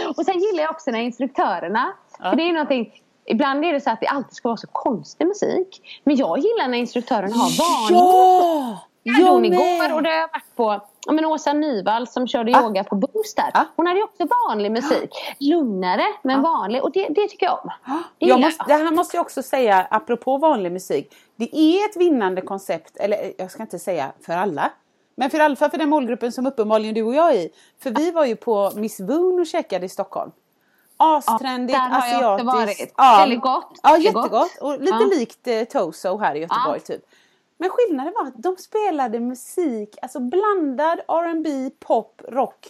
och sen gillar jag också när instruktörerna. För det är någonting. Ibland är det så att det alltid ska vara så konstig musik. Men jag gillar när instruktörerna har vanlig Ja! Jag hade hon igår och det har jag varit på ja, men Åsa Nyvall som körde Ja. yoga på Boost där. Ja. Hon hade ju också vanlig musik. Lugnare men vanlig och det, det tycker jag om. Det Jag måste, det här måste jag också säga apropå vanlig musik. Det är ett vinnande koncept, eller jag ska inte säga för alla. Men för alla för den målgruppen som uppenbarligen du och jag är i. För vi var ju på Miss Woon och käkade i Stockholm. Astrendigt, Ja, där har jag också asiatiskt. varit. Väldigt gott. Ja, jättegott. gott. Och lite Ja. likt eh, Toso här i Göteborg Ja. typ. Men skillnaden var att de spelade musik, alltså blandad R&B, pop, rock.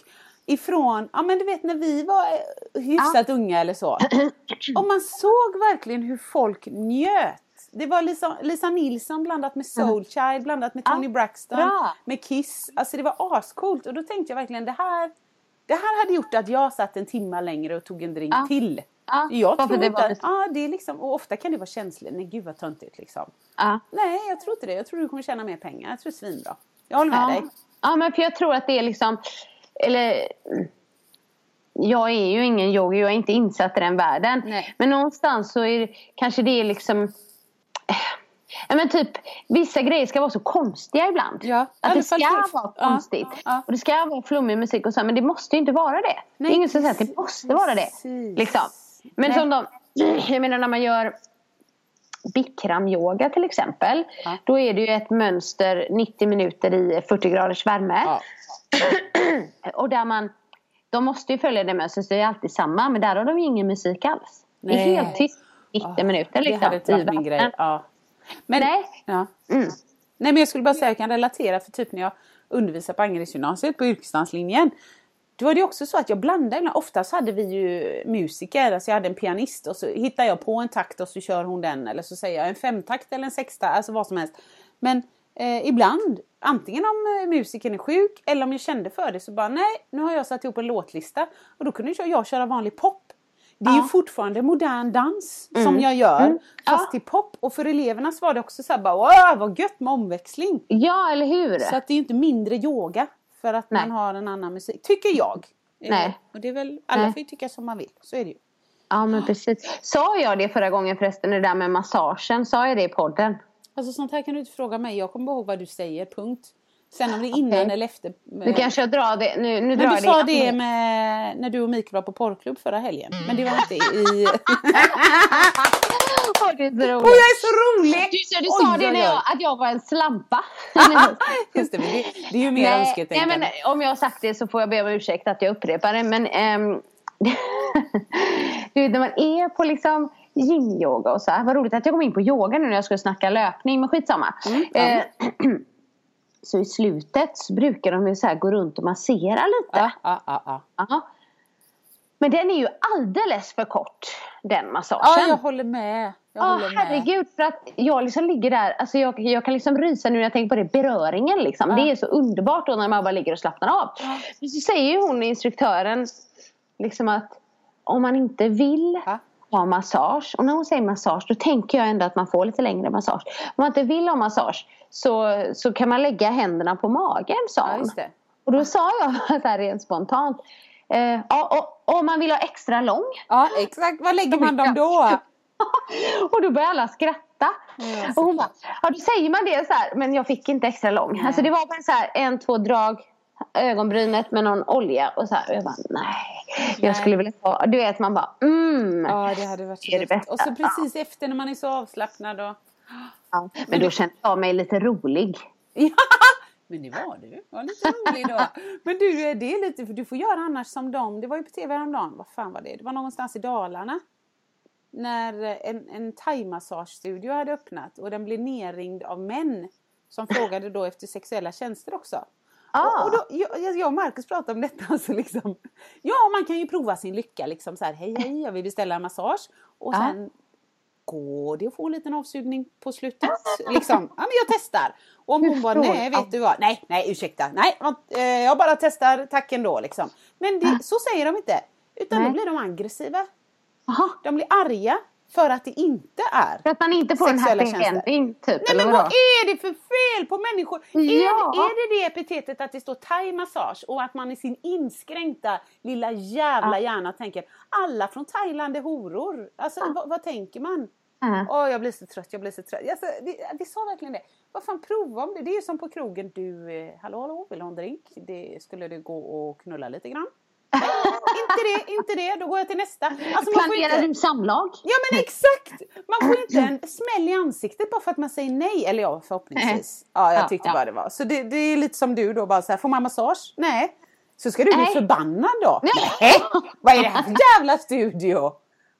Ifrån, ja men du vet när vi var eh, hyfsat unga eller så. Och man såg verkligen hur folk njöt. Det var Lisa, Lisa Nilsson blandat med Soulchild, blandat med Tony Braxton, bra. med Kiss. Alltså det var ascoolt och då tänkte jag verkligen det här, det här hade gjort att jag satt en timma längre och tog en drink Ja. till. Ja, Jag tror det var att, ja, det är liksom, och ofta kan det vara känsligt. Nej gud vad töntigt liksom. Ja. Nej jag tror inte det. Jag tror du kommer tjäna mer pengar. Jag tror det är svinbra. Jag håller med Ja. dig. ja men för jag tror att det är liksom Eller jag är ju ingen yogi, jag är inte insatt i den världen. Nej. Men någonstans så är det, kanske det är liksom Ja men typ vissa grejer ska vara så konstiga ibland. Ja, Att det ska för- vara ja, konstigt. ja. Och det ska vara flummig musik och så. Men det måste ju inte vara det. det Nej, är ingen som säger att det måste vara det. Liksom. Men Nej. som de, jag menar när man gör Bikram-yoga till exempel. Ja. Då är det ju ett mönster 90 minuter i 40 graders värme. Ja. Och där man, de måste ju följa det mönstret, det är alltid samma. Men där har de ju ingen musik alls. Det är Nej. helt tyst 90 minuter liksom. Det hade inte varit min grej. Ja. Men, Nej. Ja. Mm. Nej men jag skulle bara säga att jag kan relatera för typ när jag undervisar på Angeredsgymnasiet på yrkesdanslinjen. Då var det också så att jag blandade. ibland. Oftast hade vi ju musiker, alltså jag hade en pianist och så hittar jag på en takt och så kör hon den. Eller så säger jag en femtakt eller en sextakt, alltså vad som helst. Men eh, ibland, antingen om eh, musikern är sjuk eller om jag kände för det så bara nej, nu har jag satt ihop en låtlista. Och då kunde jag, jag köra vanlig pop. Det är ju fortfarande modern dans som jag gör. Fast Ja. till pop. Och för eleverna så var det också så här bara wow, vad gött med omväxling. Ja, eller hur? Så att det är ju inte mindre yoga för att Nej. man har en annan musik. Tycker jag. Eh, Nej. Och det är väl, alla Nej. får ju tycka som man vill. Så är det ju. Ja, men precis. Sa jag det förra gången förresten, det där med massagen? Sa jag det i podden? Alltså sånt här kan du inte fråga mig. Jag kommer ihåg vad du säger, punkt. Sen om det är innan Okej. eller efter. Nu kanske jag drar det. Nu, nu drar Men jag du sa det med när du och Mikael var på porrklubb förra helgen. Men det var inte i... Åh, det är så roligt. Åh, jag är så rolig! Du, du Oj, sa det oj, när jag, att jag var en slampa. Just det, men det, det är ju mer nej, nej, önsketänkande. men om jag har sagt det så får jag be om ursäkt att jag upprepar det. Men ehm, du vet när man är på liksom yin-yoga och så här. Vad roligt att jag kom in på yoga nu när jag skulle snacka löpning. Men skitsamma. Mm, Eh, så i slutet så brukar de ju så gå runt och massera lite. Ja, ja. Ja. Men den är ju alldeles för kort. Den massagen. ja, jag håller med. Jag Ja, håller med. herregud. För att jag liksom ligger där. Alltså jag, jag kan liksom rysa nu när jag tänker på det. Beröringen liksom. Det är så underbart då när man bara ligger och slappnar av. Men så säger ju hon, instruktören, liksom att om man inte vill. Ha massage. Och när hon säger massage då tänker jag ändå att man får lite längre massage. Om man inte vill ha massage så, så kan man lägga händerna på magen sa Ja, hon. det. Och då sa jag så här rent spontant. Eh, ja, och, och om man vill ha extra lång. Ja, exakt. Var lägger man dem då? och då började alla skratta. Ja, och hon bara, ja då säger man det så här, men jag fick inte extra lång. Alltså det var bara så här en, två drag ögonbrynet med någon olja och så här. Och jag bara, nej. Nej. Jag skulle vilja ha, du vet man bara, mm. Ja, det hade varit Det det bästa. Och så precis efter när man är så avslappnad och... Ja, men då kände jag mig lite rolig. Ja, men det var du. var lite rolig då. Men du, det är lite, för du får göra annars som dem. Det var ju på tv häromdagen. Vad fan var det? Det var någonstans i Dalarna. När en, en thaimassagestudio hade öppnat och den blev nerringd av män. Som frågade då efter sexuella tjänster också. Ah. Och, och då, jag, jag och Marcus pratade om detta. Alltså liksom, ja, man kan ju prova sin lycka. Liksom så här, hej, hej, jag vill beställa en massage. Och sen går det att få en liten avsugning på slutet? Liksom, ja men jag testar. Och om hon bara, nej vet du vad, nej, nej ursäkta, nej, eh, jag bara testar, tack ändå liksom. Men det, så säger de inte. Utan Nej. då blir de aggressiva. Jaha. De blir arga för att det inte är. För att man inte får en happy tjänster. ending typ. Nej men vad är det för fel på människor? Är, Ja. det, är det det epitetet att det står thai-massage och att man i sin inskränkta lilla jävla hjärna tänker alla från Thailand är horor? Alltså vad, vad tänker man? Ja. Åh jag blir så trött, jag blir så trött. Alltså, det, det sa verkligen det. Vad fan prova om det. Det är ju som på krogen. Du, eh, hallå hallå, vill du ha en drink? Det, skulle du gå och knulla lite grann? inte det, inte det. Då går jag till nästa. Alltså, Planerar inte... du samlag? Ja men exakt! Man får inte en smäll i ansiktet bara för att man säger nej. Eller ja, förhoppningsvis. Ja, jag Ja, tyckte ja. bara det var. Så det, det är lite som du då, bara så här, får man massage? Nej. Så ska du bli Nej. förbannad då? Nej. Vad är det här för jävla studio?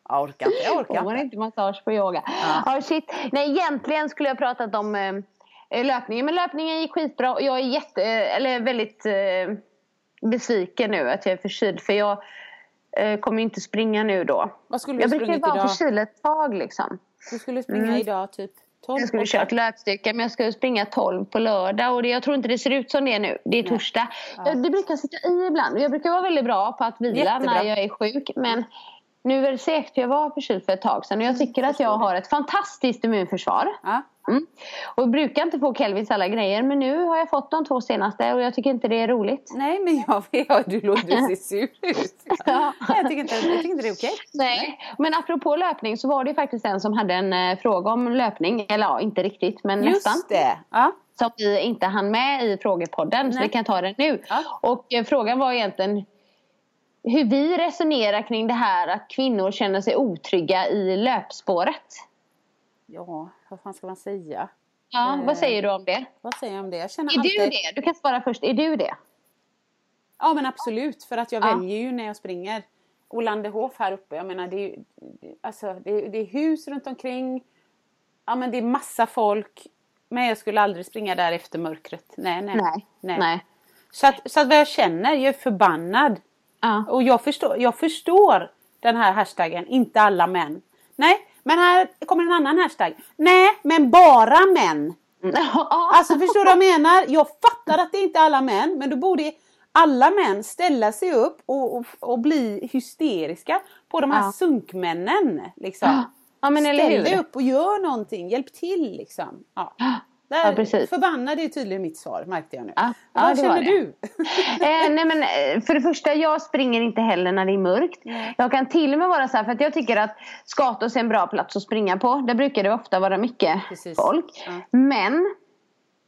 Jag orkar inte, jag orkar Får man inte. inte massage på yoga? Ja. shit. Nej, egentligen skulle jag pratat om eh, löpningen. Men löpningen gick skitbra och jag är jätte, eller väldigt eh, besviken nu att jag är förkyld. För jag eh, kommer inte springa nu då. Vad skulle du Jag brukar ju vara idag? förkyld ett tag liksom. Du skulle springa Mm. idag typ 12 Jag skulle åtta. kört löpstyrka men jag ska springa 12 på lördag och det, jag tror inte det ser ut som det nu. Det är torsdag. Jag, det brukar sitta i ibland och jag brukar vara väldigt bra på att vila Jättebra. när jag är sjuk men Nu är det segt för jag var förkyld för ett tag sedan och jag tycker att jag har ett fantastiskt immunförsvar. Ja. Mm. Och brukar inte få Kelvins alla grejer men nu har jag fått de två senaste och jag tycker inte det är roligt. Nej men jag vet, du låter du ser sur ut. Ja. Jag tycker inte, jag tycker inte det är okej. Nej, men apropå löpning så var det faktiskt en som hade en eh, fråga om löpning. Eller ja, inte riktigt men nästan. Just det. Ja. Som vi inte hann med i frågepodden så Nej. vi kan ta den nu. Ja. Och eh, frågan var egentligen hur vi resonerar kring det här att kvinnor känner sig otrygga i löpspåret. Ja, vad fan ska man säga? Ja, Eh, vad säger du om det? Vad säger jag om det? Jag känner Är alltid... du det? Du kan svara först. Är du det? Ja men absolut, för att jag Ja. väljer ju när jag springer. Olandehof här uppe, jag menar det är, alltså, det, är, det är hus runt omkring. Ja men det är massa folk. Men jag skulle aldrig springa där efter mörkret. Nej, nej. Nej. Nej. Så, att, så att vad jag känner, jag är förbannad. Ja. Och jag förstår, jag förstår den här hashtaggen, inte alla män. Nej, men här kommer en annan hashtag. Nej, men bara män. Alltså förstår du vad jag menar? Jag fattar att det inte är alla män, men då borde alla män ställa sig upp och, och, och bli hysteriska på de här Ja. sunkmännen. Liksom. Ja, Ställ dig upp och gör någonting, hjälp till liksom. Ja. Där, Ja, precis. Förbannad är tydligen mitt svar märkte jag nu. Ja, Vad känner du? Eh, nej men eh, för det första, jag springer inte heller när det är mörkt. Jag kan till och med vara så här, för att jag tycker att Skatos är en bra plats att springa på. Där brukar det ofta vara mycket Precis. folk. Ja. Men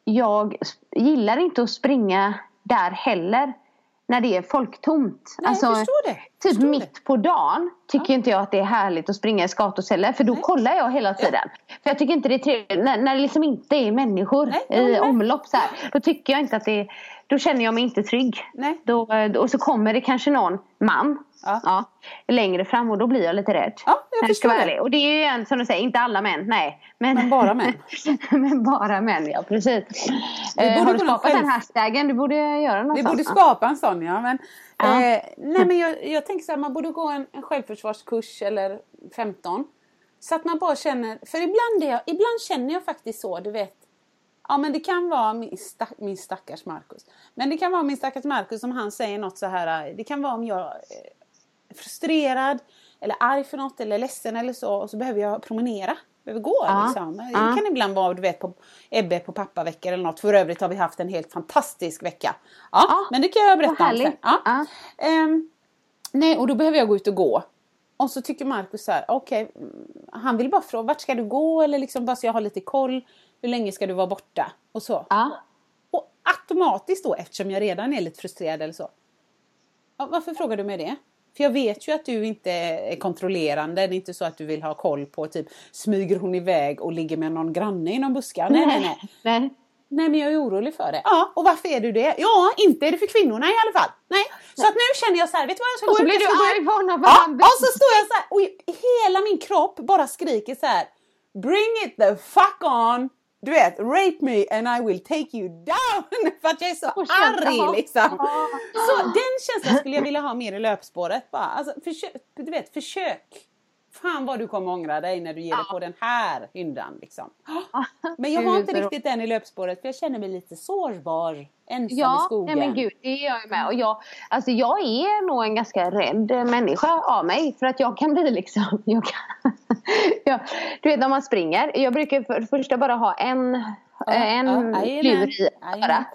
jag gillar inte att springa där heller. När det är folktomt. Nej, det. Typ mitt på dagen tycker inte jag att det är härligt att springa i Skatos heller. För då kollar jag hela tiden. För jag tycker inte det är trevligt. När, när det liksom inte är människor Nej, i omlopp så här. Då tycker jag inte att det är, Då känner jag mig inte trygg. Nej. Då, eh, och så kommer det kanske någon man Ja. längre fram och då blir jag lite rädd. Ja, jag förstår det. ärlig. Och det är ju en som du säger, inte alla män. Nej. Men, Men bara män. men bara män, ja precis. Du Eh, har du skapat själv- den hashtaggen? Du borde göra något Vi sånt. borde skapa en sån ja. Men, Ja. eh, nej, men jag, jag tänker så här, man borde gå en, en självförsvarskurs eller 15. Så att man bara känner, för ibland, är jag, ibland känner jag faktiskt så, du vet. Ja men det kan vara min, stack, min stackars Markus. Men det kan vara min stackars Markus som han säger något så här. Det kan vara om jag är frustrerad eller arg för något eller ledsen eller så och så behöver jag promenera. Behöver gå Ja. liksom. Det Ja. kan ibland vara du vet på Ebbe på pappaveckor eller något. För övrigt har vi haft en helt fantastisk vecka. Ja, Ja, men det kan jag berätta om sen. Ja. Ehm, nej, och då behöver jag gå ut och gå. Och så tycker Markus så här, okej, mm, han vill bara fråga, vart ska du gå? Eller liksom bara så jag har lite koll. Hur länge ska du vara borta? Och så. Ja. Och automatiskt då, eftersom jag redan är lite frustrerad eller så. Ja, varför frågar du mig det? För jag vet ju att du inte är kontrollerande. Det är inte så att du vill ha koll på typ smyger hon iväg och ligger med någon granne i någon buska. Nej, nej, nej. nej. Nej men jag är orolig för det. Ja, och varför är du det? Ja, inte är det för kvinnorna i alla fall. Nej. Så att nu känner jag så här, vet du vad jag ska Och så gå ut? blir jag du ska gå arg på honom Ja, och så står jag så här och hela min kropp bara skriker så här. Bring it the fuck on! Du vet, rape me and I will take you down! För att jag är så Och arg Ja. liksom. Så den känslan skulle jag vilja ha mer i löpspåret. Bara. Alltså, försök, du vet, försök. Fan vad du kommer ångra dig när du ger dig på den här hyndan. Liksom. Men jag har inte riktigt den i löpspåret för jag känner mig lite sårbar. Ensam i Ja, skogen. nej men gud, det är jag med. Och jag, alltså jag är nog en ganska rädd människa av mig. För att jag kan bli liksom... Jag kan, ja, du vet när man springer. Jag brukar för det första bara ha en, en ja, lur i örat.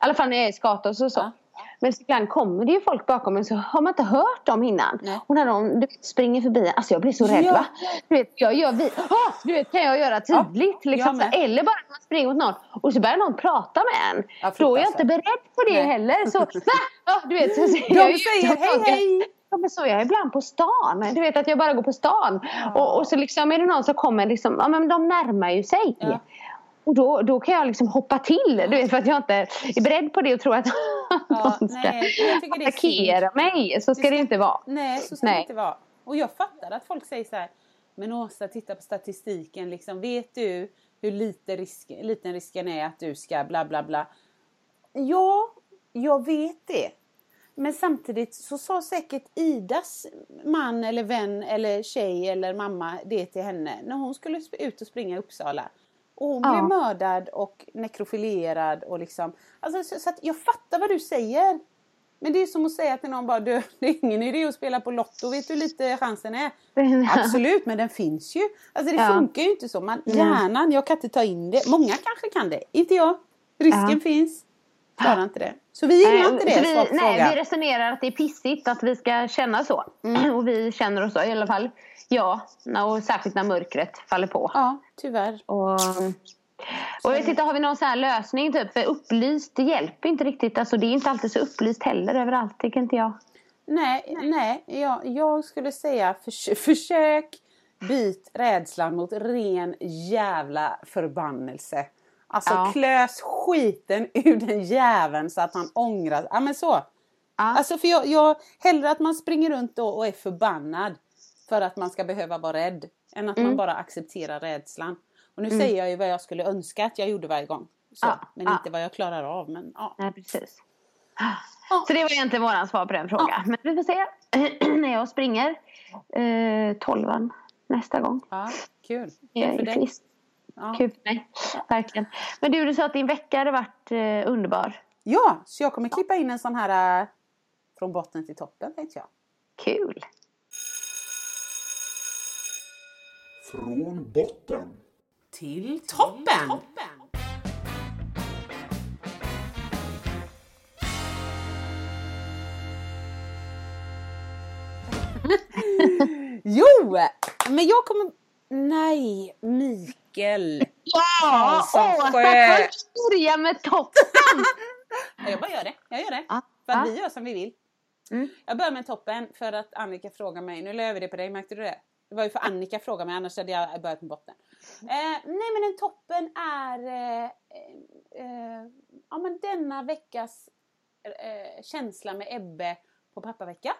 I alla fall när jag är i Skatos och så. Ja. Men ibland kommer det ju folk bakom mig så har man inte hört dem innan. Nej. Och när de springer förbi, alltså jag blir så rädd Ja. va. Du vet, jag gör vi, ah, du vet, kan jag göra tydligt. jag liksom, med. eller bara när man springer mot någon och så börjar någon prata med en. Ja, Då är jag inte beredd på det Nej. heller. Så, va? Ja, du vet, så De jag säger hej, hej. Ja, men så är jag ibland på stan. Du vet att jag bara går på stan. Och, och så liksom är det någon som kommer, liksom, ja men de närmar ju sig. Ja. Och då, då kan jag liksom hoppa till. Du vet, för att jag inte är beredd på det och tror att Ja, någon ska nej, attackera mig. Så ska det inte vara. Nej, så ska Nej. det inte vara. Och jag fattar att folk säger så här. Men Åsa, titta på statistiken. Liksom, vet du hur lite risk, liten risken är att du ska bla bla bla? Ja, jag vet det. Men samtidigt så sa säkert Idas man eller vän eller tjej eller mamma det till henne när hon skulle ut och springa i Uppsala. Och hon Ja. blev mördad och nekrofilerad och liksom. Alltså, så, så jag fattar vad du säger. Men det är som att säga till någon bara, du, det är ingen idé att spela på Lotto, vet du hur lite chansen är? Absolut, men den finns ju. Alltså det Ja. funkar ju inte så. Man, hjärnan, jag kan inte ta in det. Många kanske kan det, inte jag. Risken Ja. finns. Klarar inte det. Så vi gillar inte det, vi, nej, frågan. vi resonerar att det är pissigt att vi ska känna så. Mm. Och vi känner oss så i alla fall. Ja, och särskilt när mörkret faller på. Ja, tyvärr. Och, och jag inte, har vi någon sån här lösning typ? För upplyst, det hjälper inte riktigt. Alltså det är inte alltid så upplyst heller överallt, tycker inte jag. Nej, nej jag, jag skulle säga förs försök byt rädslan mot ren jävla förbannelse. Alltså Ja. klös skiten ur den jäveln så att han ångrar Ja men så. Ja. Alltså för jag, jag, hellre att man springer runt då och är förbannad för att man ska behöva vara rädd. Än att Mm. man bara accepterar rädslan. Och nu säger jag ju vad jag skulle önska att jag gjorde varje gång. Så, Ja, men inte vad jag klarar av. Men, ja. Nej, precis. Så det var egentligen våran svar på den frågan. Men vi får se när jag springer eh, tolvan nästa gång. Ja, kul. Jag är frisk. Ja. Kul för mig. Verkligen. Men du, du sa att din vecka hade varit eh, underbar. Ja, så jag kommer klippa in en sån här äh, från botten till toppen tänkte jag. Kul. Från botten. Till toppen! jo! Men jag kommer... Nej, Mikael. Ja! Karlsson Åsa Sjö. får börja med toppen! Ja, Jag bara gör det. Jag gör det. Ja, För att ja. vi gör som vi vill. Mm. Jag börjar med toppen för att Annika frågar mig. Nu la jag över det på dig, märkte du det? Det var ju för Annika frågade mig, annars hade jag börjat med botten. Eh, nej men en toppen är eh, eh, ja, men denna veckas eh, känsla med Ebbe på pappavecka.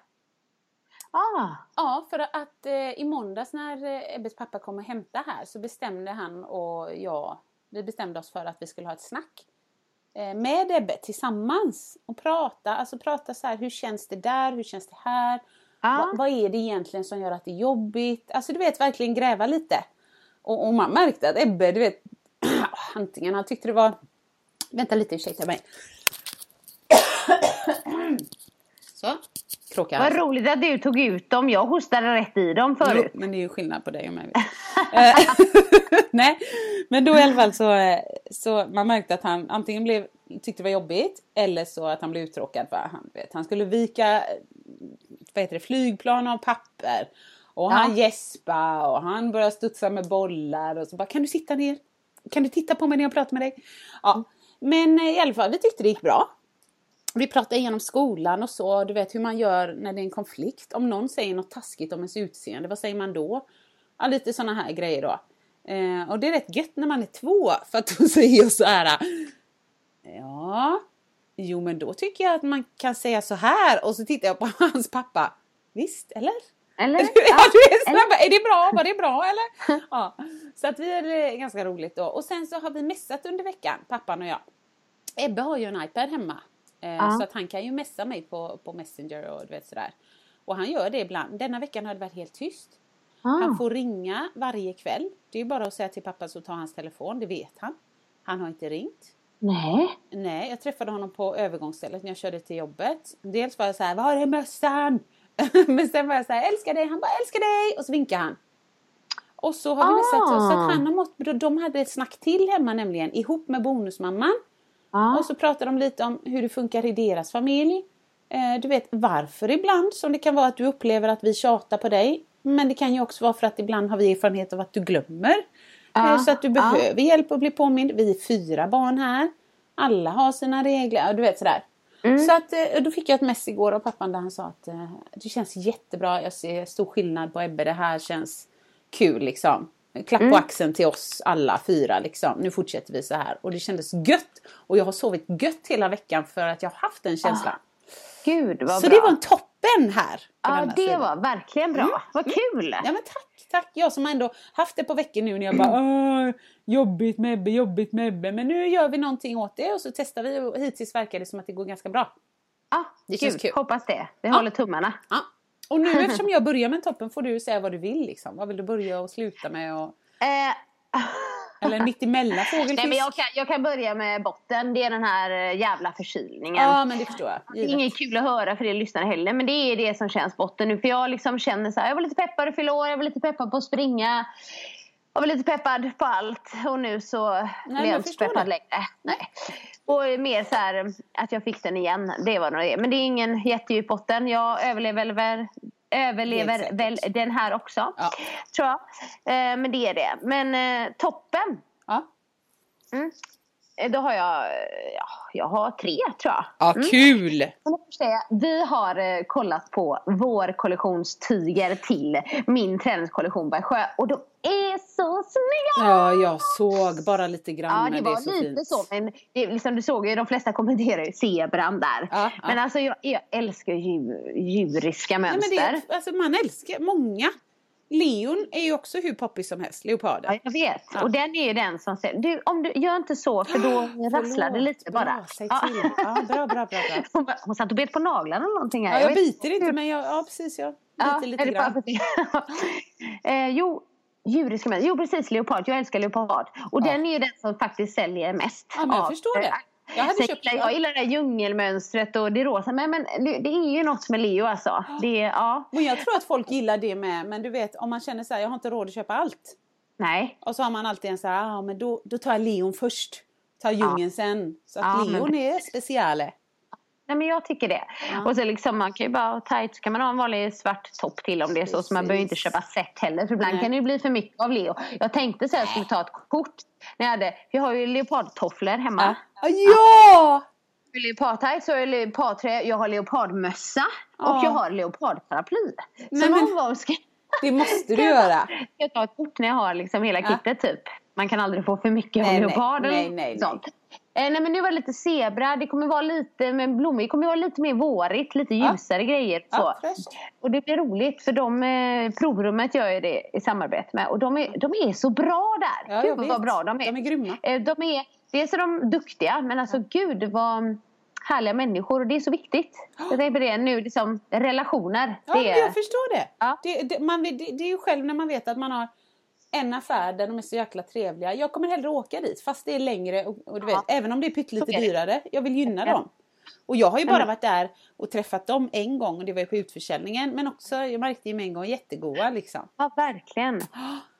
Ah, Ja, för att eh, i måndags när eh, Ebbes pappa kom och hämtade här så bestämde han och jag, vi bestämde oss för att vi skulle ha ett snack eh, med Ebbe tillsammans och prata, alltså prata så här, hur känns det där, hur känns det här? Ja. Va, vad är det egentligen som gör att det är jobbigt? Alltså du vet, verkligen gräva lite. Och, och man märkte att Ebbe, du vet, antingen han tyckte det var, vänta lite, ursäkta mig. Så, kråka vad roligt att du tog ut dem. Jag hostade rätt i dem förut. Jo, men det är ju skillnad på dig och mig. Eh, Nej, men då i alla fall så, eh, så man märkte att han antingen blev, tyckte det var jobbigt eller så att han blev uttråkad. För han, vet, han skulle vika eh, vad heter det, flygplan av papper. Och han gäspa och han började studsa med bollar och så bara kan du sitta ner? Kan du titta på mig när jag pratar med dig? Ja, men i alla fall vi tyckte det gick bra. Vi pratade igenom skolan och så, du vet hur man gör när det är en konflikt. Om någon säger något taskigt om ens utseende, vad säger man då? Ja, lite sådana här grejer då. Eh, och det är rätt gött när man är två, för att då säger jag så här. Ja, jo men då tycker jag att man kan säga så här. Och så tittar jag på hans pappa. Visst, eller? Eller? ja, du är, snabba. är det bra? Var det bra eller? Ja. Så att vi är det ganska roligt då. Och sen så har vi messat under veckan, pappan och jag. Ebbe har ju en iPad hemma. Eh, Ja. Så att han kan ju messa mig på, på Messenger och du vet sådär. Och han gör det ibland. Denna veckan har det varit helt tyst. Han Ah. får ringa varje kväll. Det är bara att säga till pappa så tar hans telefon, det vet han. Han har inte ringt. Nej. Nej, jag träffade honom på övergångsstället när jag körde till jobbet. Dels var jag så här, var är mössan? Men sen var jag så här, älskar dig. Han bara, älskar dig. Och så vinkar han. Och så har vi Ah. messat. Så att han har mått, de hade ett snack till hemma nämligen, ihop med bonusmamman. Ja. Och så pratar de lite om hur det funkar i deras familj. Eh, du vet varför ibland, som det kan vara att du upplever att vi tjatar på dig. Men det kan ju också vara för att ibland har vi erfarenhet av att du glömmer. Ja, Eh, Så att du ja. behöver hjälp att bli påmind. Vi är fyra barn här. Alla har sina regler, du vet sådär. Mm. Så att, eh, då fick jag ett mess igår av pappan där han sa att det känns jättebra. Jag ser stor skillnad på Ebbe. Det här känns kul liksom. Klapp Mm. på axeln till oss alla fyra liksom. Nu fortsätter vi så här. Och det kändes gött. Och jag har sovit gött hela veckan för att jag har haft den känslan. Gud vad så bra. det var en toppen här. Ja, det sidan. var verkligen bra. Vad kul! Ja men tack, tack. Jag som ändå haft det på veckor nu när jag bara Åh, jobbigt med Ebbe, jobbigt med Ebbe. Men nu gör vi någonting åt det och så testar vi och hittills verkar det som att det går ganska bra. Ja, Det känns kul. hoppas det. Vi håller tummarna. Ja. Och nu eftersom jag börjar med toppen får du säga vad du vill liksom. Vad vill du börja och sluta med? Och... Eh, Eller mittemellan fågelfisk? Nej, men jag, kan, jag kan börja med botten. Det är den här eh, jävla förkylningen. Ja, men det förstår jag. Givet. inget kul att höra för er lyssnare heller. Men det är det som känns botten nu. För jag liksom känner så här, jag var lite peppad att fylla år. Jag var lite peppad på att springa. Jag var lite peppad på allt. Och nu så men blir jag inte så peppad det. längre. Nej. Och mer så här att jag fick den igen. Det var nog det. Men det är ingen jättedjup botten. Jag överlever väl överlever väl den här också. Ja. Tror jag. Eh, men det är det. Men eh, toppen. Ja. Eh, Då har jag, eh, ja, jag har tre tror jag. Ja, kul! Får säga, Vi har eh, kollat på vår kollektionstyger till min träningskollektion by Sjö och de är så snygga! Ja, jag såg bara lite grann Ja, det var så lite fint. så. Men det, liksom, du såg ju, de flesta kommenterar ju zebran där. Ja, ja. Men alltså jag, jag älskar djur, djuriska Nej, mönster. men det, alltså, man älskar många. Leon är ju också hur poppis som helst, leoparden. Ja, jag vet. Ja. Och den är ju den som säger, du, om du gör inte så för då rasslar det lite bara. Bra, säg till. Ja, bra, bra, bra. bra. Hon, bara- hon satt och bet på naglarna eller någonting här. Ja, jag vet biter inte men jag, ja precis jag biter lite är det grann. eh, jo, djuriska män. Jo, precis. Leopard. Jag älskar leopard. Och den är ju den som faktiskt säljer mest. Ja, men jag av- förstår det. Jag hade Sen köpt. Jag gillar det här djungelmönstret och det rosa. Men, men det, det är ju något med Leo alltså. Det, ja, Men jag tror att folk gillar det med. Men du vet om man känner så här, jag har inte råd att köpa allt. nej. Och så har man alltid en så här, ah, men då, då tar jag leon först. Tar djungeln sen. Så att Ja, men leon är speciale. Nej men jag tycker det. Ja. Och så liksom man kan ju bara ha tight så kan man ha en vanlig svart topp till om det är så. Så man behöver inte köpa set heller. För ibland Nej. kan det ju bli för mycket av Leo. Jag tänkte så här, jag skulle ta ett kort. När jag hade, vi har ju leopardtofflor hemma. Ja! ja! Leopardtights, så har jag jag har leopardmössa och Ja. jag har leopardparaply. Nej, Så men- någon gång ska Det måste du jag göra. jag ta ett kort när jag har liksom hela Ja. kittet typ. Man kan aldrig få för mycket Nej, av nej, leopard eller nej, nej, sånt. Eh, nej men nu var det lite zebra, det kommer vara lite med blommor, det kommer vara lite mer vårigt, lite Ja. ljusare grejer. Så. Ja. Och det blir roligt för de, eh, provrummet gör ju det i samarbete med och de är, de är så bra där. Ja, jag Gud vad bra de är. De är grymma. Eh, de är. Dels är de duktiga men alltså gud vad härliga människor och det är så viktigt. Jag tänker på det nu, liksom, relationer. Ja, det men är, jag förstår det. Ja. Det, det, man, det. Det är ju själv när man vet att man har en affär där de är så jäkla trevliga. Jag kommer hellre åka dit fast det är längre och, och du vet, även om det är pyttelite det. dyrare. Jag vill gynna Ja. dem. Och jag har ju bara men- varit där och träffat dem en gång och det var ju på utförsäljningen. Men också, jag märkte ju med en gång, jättegoda liksom. Ja, verkligen. Så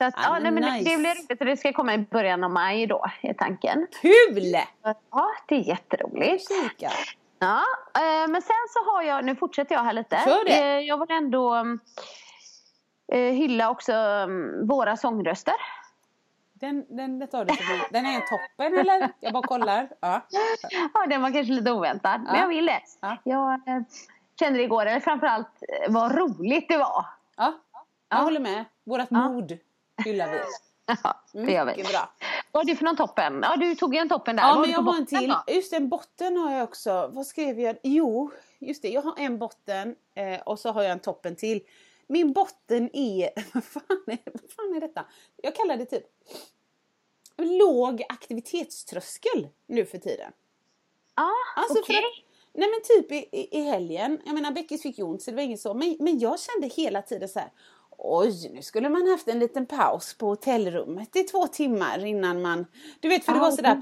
att, Ja, ja, nej, men nice. Det blir roligt och det ska komma i början av maj då, är tanken. Kul! Ja, det är jätteroligt. Kika. Ja, eh, men sen så har jag, nu fortsätter jag här lite. Kör det. Eh, Jag vill ändå mm, hylla också mm, våra sångröster. Den, den, den. Den är toppen eller? Jag bara kollar. Ja. Ja, den var kanske lite oväntad, men Ja. jag vill det. Ja. Jag eh, kände det igår, eller framförallt eh, vad roligt det var. ja. Jag håller med. Vårat mod hyllar vi. Ja, det gör vi. Mycket bra. Vad har du för någon toppen? Ja, du tog ju en toppen där. Ja, men jag har en till. då? Just en botten har jag också. Vad skrev jag? Jo, just det. Jag har en botten eh, och så har jag en toppen till. Min botten är... Vad fan är, vad fan är detta? Jag kallar det typ låg aktivitetströskel nu för tiden. Ja, Alltså okej. att, nej men typ i, i, i helgen, jag menar Beckis fick ju ont så det var inget så, men, men jag kände hela tiden så här. Oj, nu skulle man haft en liten paus på hotellrummet i två timmar innan man... Du vet för det Ja, var sådär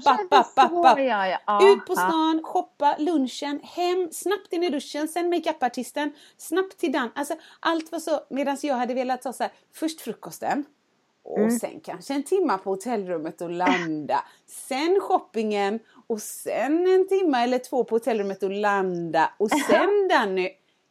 papp. ja, ja. Ja, Ut på stan, shoppa, lunchen, hem, snabbt in i duschen, sen makeupartisten, snabbt till dans. Alltså allt var så, medan jag hade velat ta så här, först frukosten. Och Mm. sen kanske en timma på hotellrummet och landa. Sen shoppingen och sen en timma eller två på hotellrummet och landa. Och sen Danny.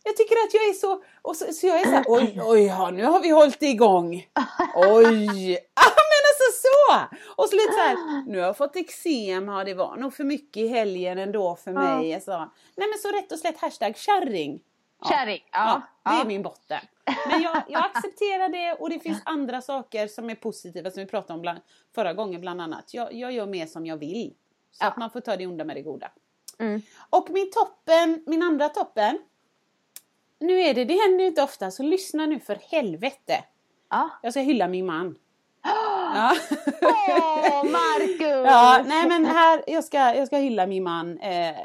Jag tycker att jag är så, och så, så jag är så här, oj, oj, ja, nu har vi hållit igång. Oj, ah, men alltså så! Och så lite så här, nu har jag fått eksem, ja det var nog för mycket i helgen ändå för mig. Alltså. Nej men så rätt och slätt hashtag kärring. Ja. Kärring, ja. Ja, det ja. är min botten. Men jag, jag accepterar det och det finns andra saker som är positiva som vi pratade om bland, förra gången bland annat. Jag, jag gör mer som jag vill. Så Ja. att man får ta det onda med det goda. Mm. Och min toppen, min andra toppen. Nu är det, det händer ju inte ofta så lyssna nu för helvete. Ja. Jag ska hylla min man. Ja. Åh, Marcus! Ja, nej men här, jag ska, jag ska hylla min man. Eh,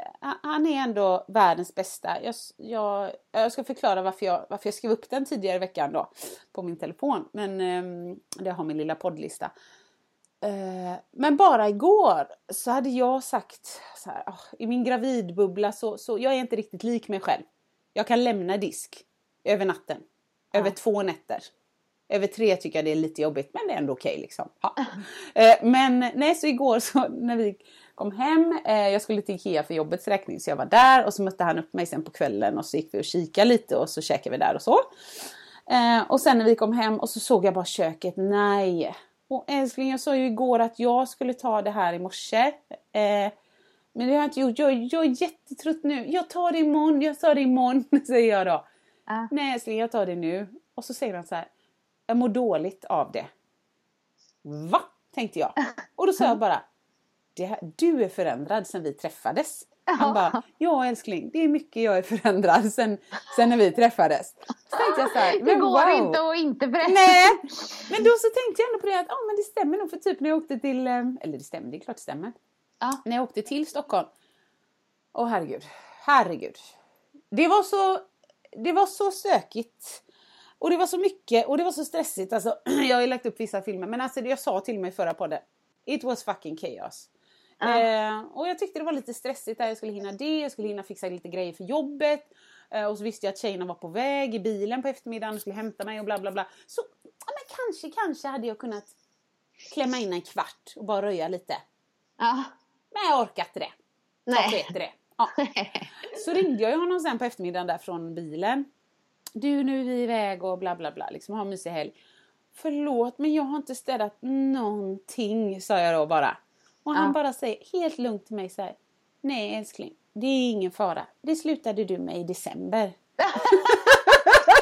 han- är ändå världens bästa. Jag, jag, jag ska förklara varför jag, varför jag skrev upp den tidigare i veckan då. På min telefon. Men ehm, det har min lilla poddlista. Eh, men bara igår så hade jag sagt så här, "Ah, i min gravidbubbla så, så jag är inte riktigt lik mig själv. Jag kan lämna disk över natten. Över två nätter. Över tre tycker jag det är lite jobbigt men det är ändå okej liksom. Ja. Eh, men nej så igår så när vi kom hem, eh, jag skulle till Ikea för jobbets räkning så jag var där och så mötte han upp mig sen på kvällen och så gick vi och kika lite och så käkade vi där och så. Eh, och sen när vi kom hem och så såg jag bara köket, nej. Och älskling jag sa ju igår att jag skulle ta det här i morse. Eh, men det har jag inte gjort, jag, jag är jättetrött nu. Jag tar det imorgon, jag tar det imorgon säger jag då. Ja. Nej älskling jag tar det nu. Och så säger han så här, jag mår dåligt av det. Va? Tänkte jag. Och då sa jag bara, det här, du är förändrad sen vi träffades. Han bara, ja älskling, det är mycket jag är förändrad sen, sen när vi träffades. Så tänkte jag så här, Det men går wow. inte att inte berätta. Nej, men då så tänkte jag ändå på det att ja, men det stämmer nog för typ när jag åkte till, eh, eller det stämmer, det är klart det stämmer. Ja. När jag åkte till Stockholm. Åh herregud, herregud. Det var så, det var så stökigt. Och det var så mycket och det var så stressigt. Alltså, jag har ju lagt upp vissa filmer men alltså jag sa till mig i förra podden. It was fucking chaos. Eh, och jag tyckte det var lite stressigt där. Jag skulle hinna det, jag skulle hinna fixa lite grejer för jobbet. Eh, och så visste jag att tjejerna var på väg i bilen på eftermiddagen och skulle hämta mig och bla bla bla. Så ja, men kanske, kanske hade jag kunnat klämma in en kvart och bara röja lite. Ja. Men jag orkade inte det. Nej. Jag sket i det. Ja. Så ringde jag honom sen på eftermiddagen där från bilen. Du nu är vi iväg och bla bla bla, liksom ha en mysig helg. Förlåt men jag har inte städat någonting, sa jag då bara. Och han Ja. bara säger helt lugnt till mig så här. Nej älskling, det är ingen fara. Det slutade du med i december.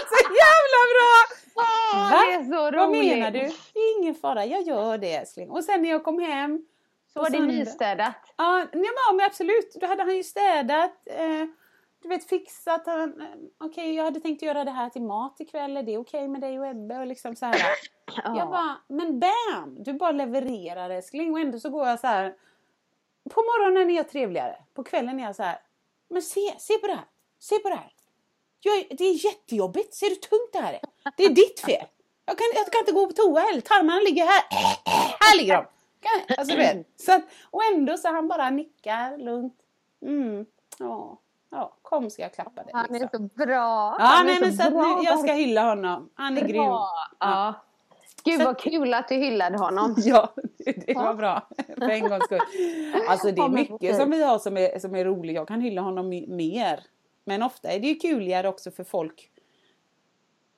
så jävla bra! Va? så roligt. Vad menar du? Det är ingen fara, jag gör det älskling. Och sen när jag kom hem. Så var det nystädat. Ja, nej, men, absolut. Då hade han ju städat. Eh, du vet fixat. Han, eh, Okej, jag hade tänkt göra det här till mat ikväll. Är det okej med dig och Ebbe? Och liksom så här. Jag bara, men bam! Du bara levererar älskling. Och ändå så går jag så här. På morgonen är jag trevligare. På kvällen är jag så här. Men se, se på det här. Se på det här. Jag, det är jättejobbigt. Ser du hur tungt det här är? Det är ditt fel. Jag kan, jag kan inte gå på toa heller. Tarmarna ligger här. Här ligger de. Alltså du vet. Så att, och ändå så han bara nickar lugnt. Mm. Ja. Ja, kom ska jag klappa dig. Han är liksom. så bra. Ja, Han är nej, men så bra. nu, jag ska hylla honom. Han är grym. Bra. Ja. Gud vad kul att du hyllade honom. Ja, det, var bra. För en gångs skull. Alltså det är Ja, mycket som vi har som är, som är roligt. Jag kan hylla honom mer. Men ofta är det ju kuligare också för folk.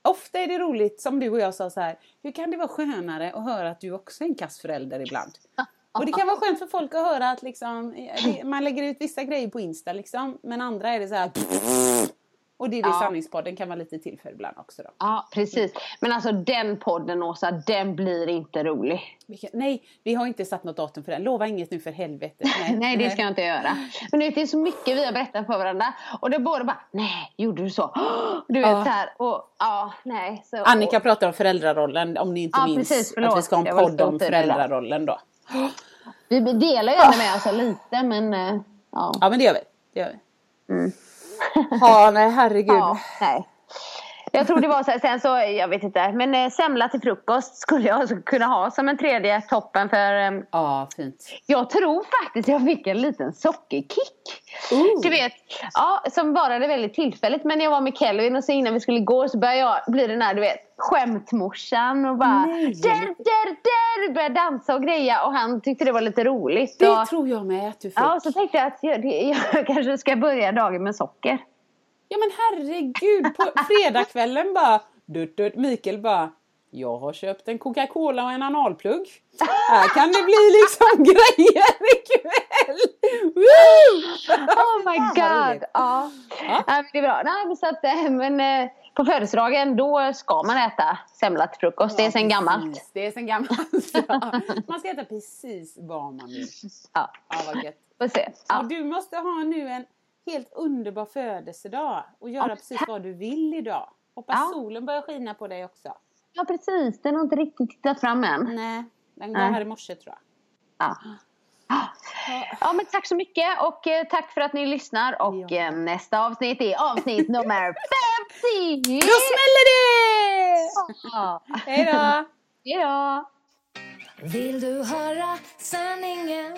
Ofta är det roligt, som du och jag sa så här. Hur kan det vara skönare att höra att du också är en kass förälder ibland? Och det kan vara skönt för folk att höra att liksom, det- man lägger ut vissa grejer på Insta liksom. Men andra är det så här. Och det är det Ja. sanningspodden kan vara lite till för ibland också då. Ja, precis. Men alltså den podden Åsa, den blir inte rolig. Nej, vi har inte satt något datum för den. Lova inget nu för helvete. Nej, Nej, det ska jag inte göra. Men det är så mycket vi har berättat för varandra. Och det båda bara, nej, gjorde du så? Du vet Ja. så här. Och ja, nej. Så, Annika pratar om föräldrarollen, om ni inte Ja, minns precis, att förlåt. vi ska ha en podd om föräldrarollen då. Vi delar ju ändå med oss lite, men eh, ja. Ja men det gör vi. Det gör vi. Ja, nej herregud. ja nej. Jag tror det var så här, sen så, jag vet inte, men eh, semla till frukost skulle jag alltså kunna ha som en tredje toppen för eh, Ja, fint. Jag tror faktiskt jag fick en liten sockerkick. Du vet, ja, som varade väldigt tillfälligt. Men när jag var med Kelvin och så innan vi skulle gå så började jag bli den här, du vet, skämtmorsan och bara Nej. där, där, där, började dansa och greja och han tyckte det var lite roligt. Det och, tror jag med att du fick. ja, så tänkte jag att jag, jag kanske ska börja dagen med socker. Ja men herregud, på fredagskvällen bara, dut, dut, Mikael bara, jag har köpt en Coca-Cola och en analplugg. Här kan det bli liksom grejer ikväll! Woo! Oh my god! Ja. Ja. Det är bra. Nej, men så att, eh, men, eh, på födelsedagen då ska man äta semla till frukost. det är sen gammalt. Det är sen gammalt. Ja. Man ska äta precis vad man vill. Ja, Ja, vad gött. får se. Ja. Och du måste ha nu en helt underbar födelsedag och göra Ja, precis vad du vill idag. Hoppas Ja. solen börjar skina på dig också. ja, precis. Den har inte riktigt tittat fram än. Nej, den går Nej. här i morse tror jag. Ja. Ja, men tack så mycket och eh, tack för att ni lyssnar. Och Ja. eh, nästa avsnitt är avsnitt nummer 50! Då smäller det! Ja. Hej då! Hej då! Vill du höra sanningen?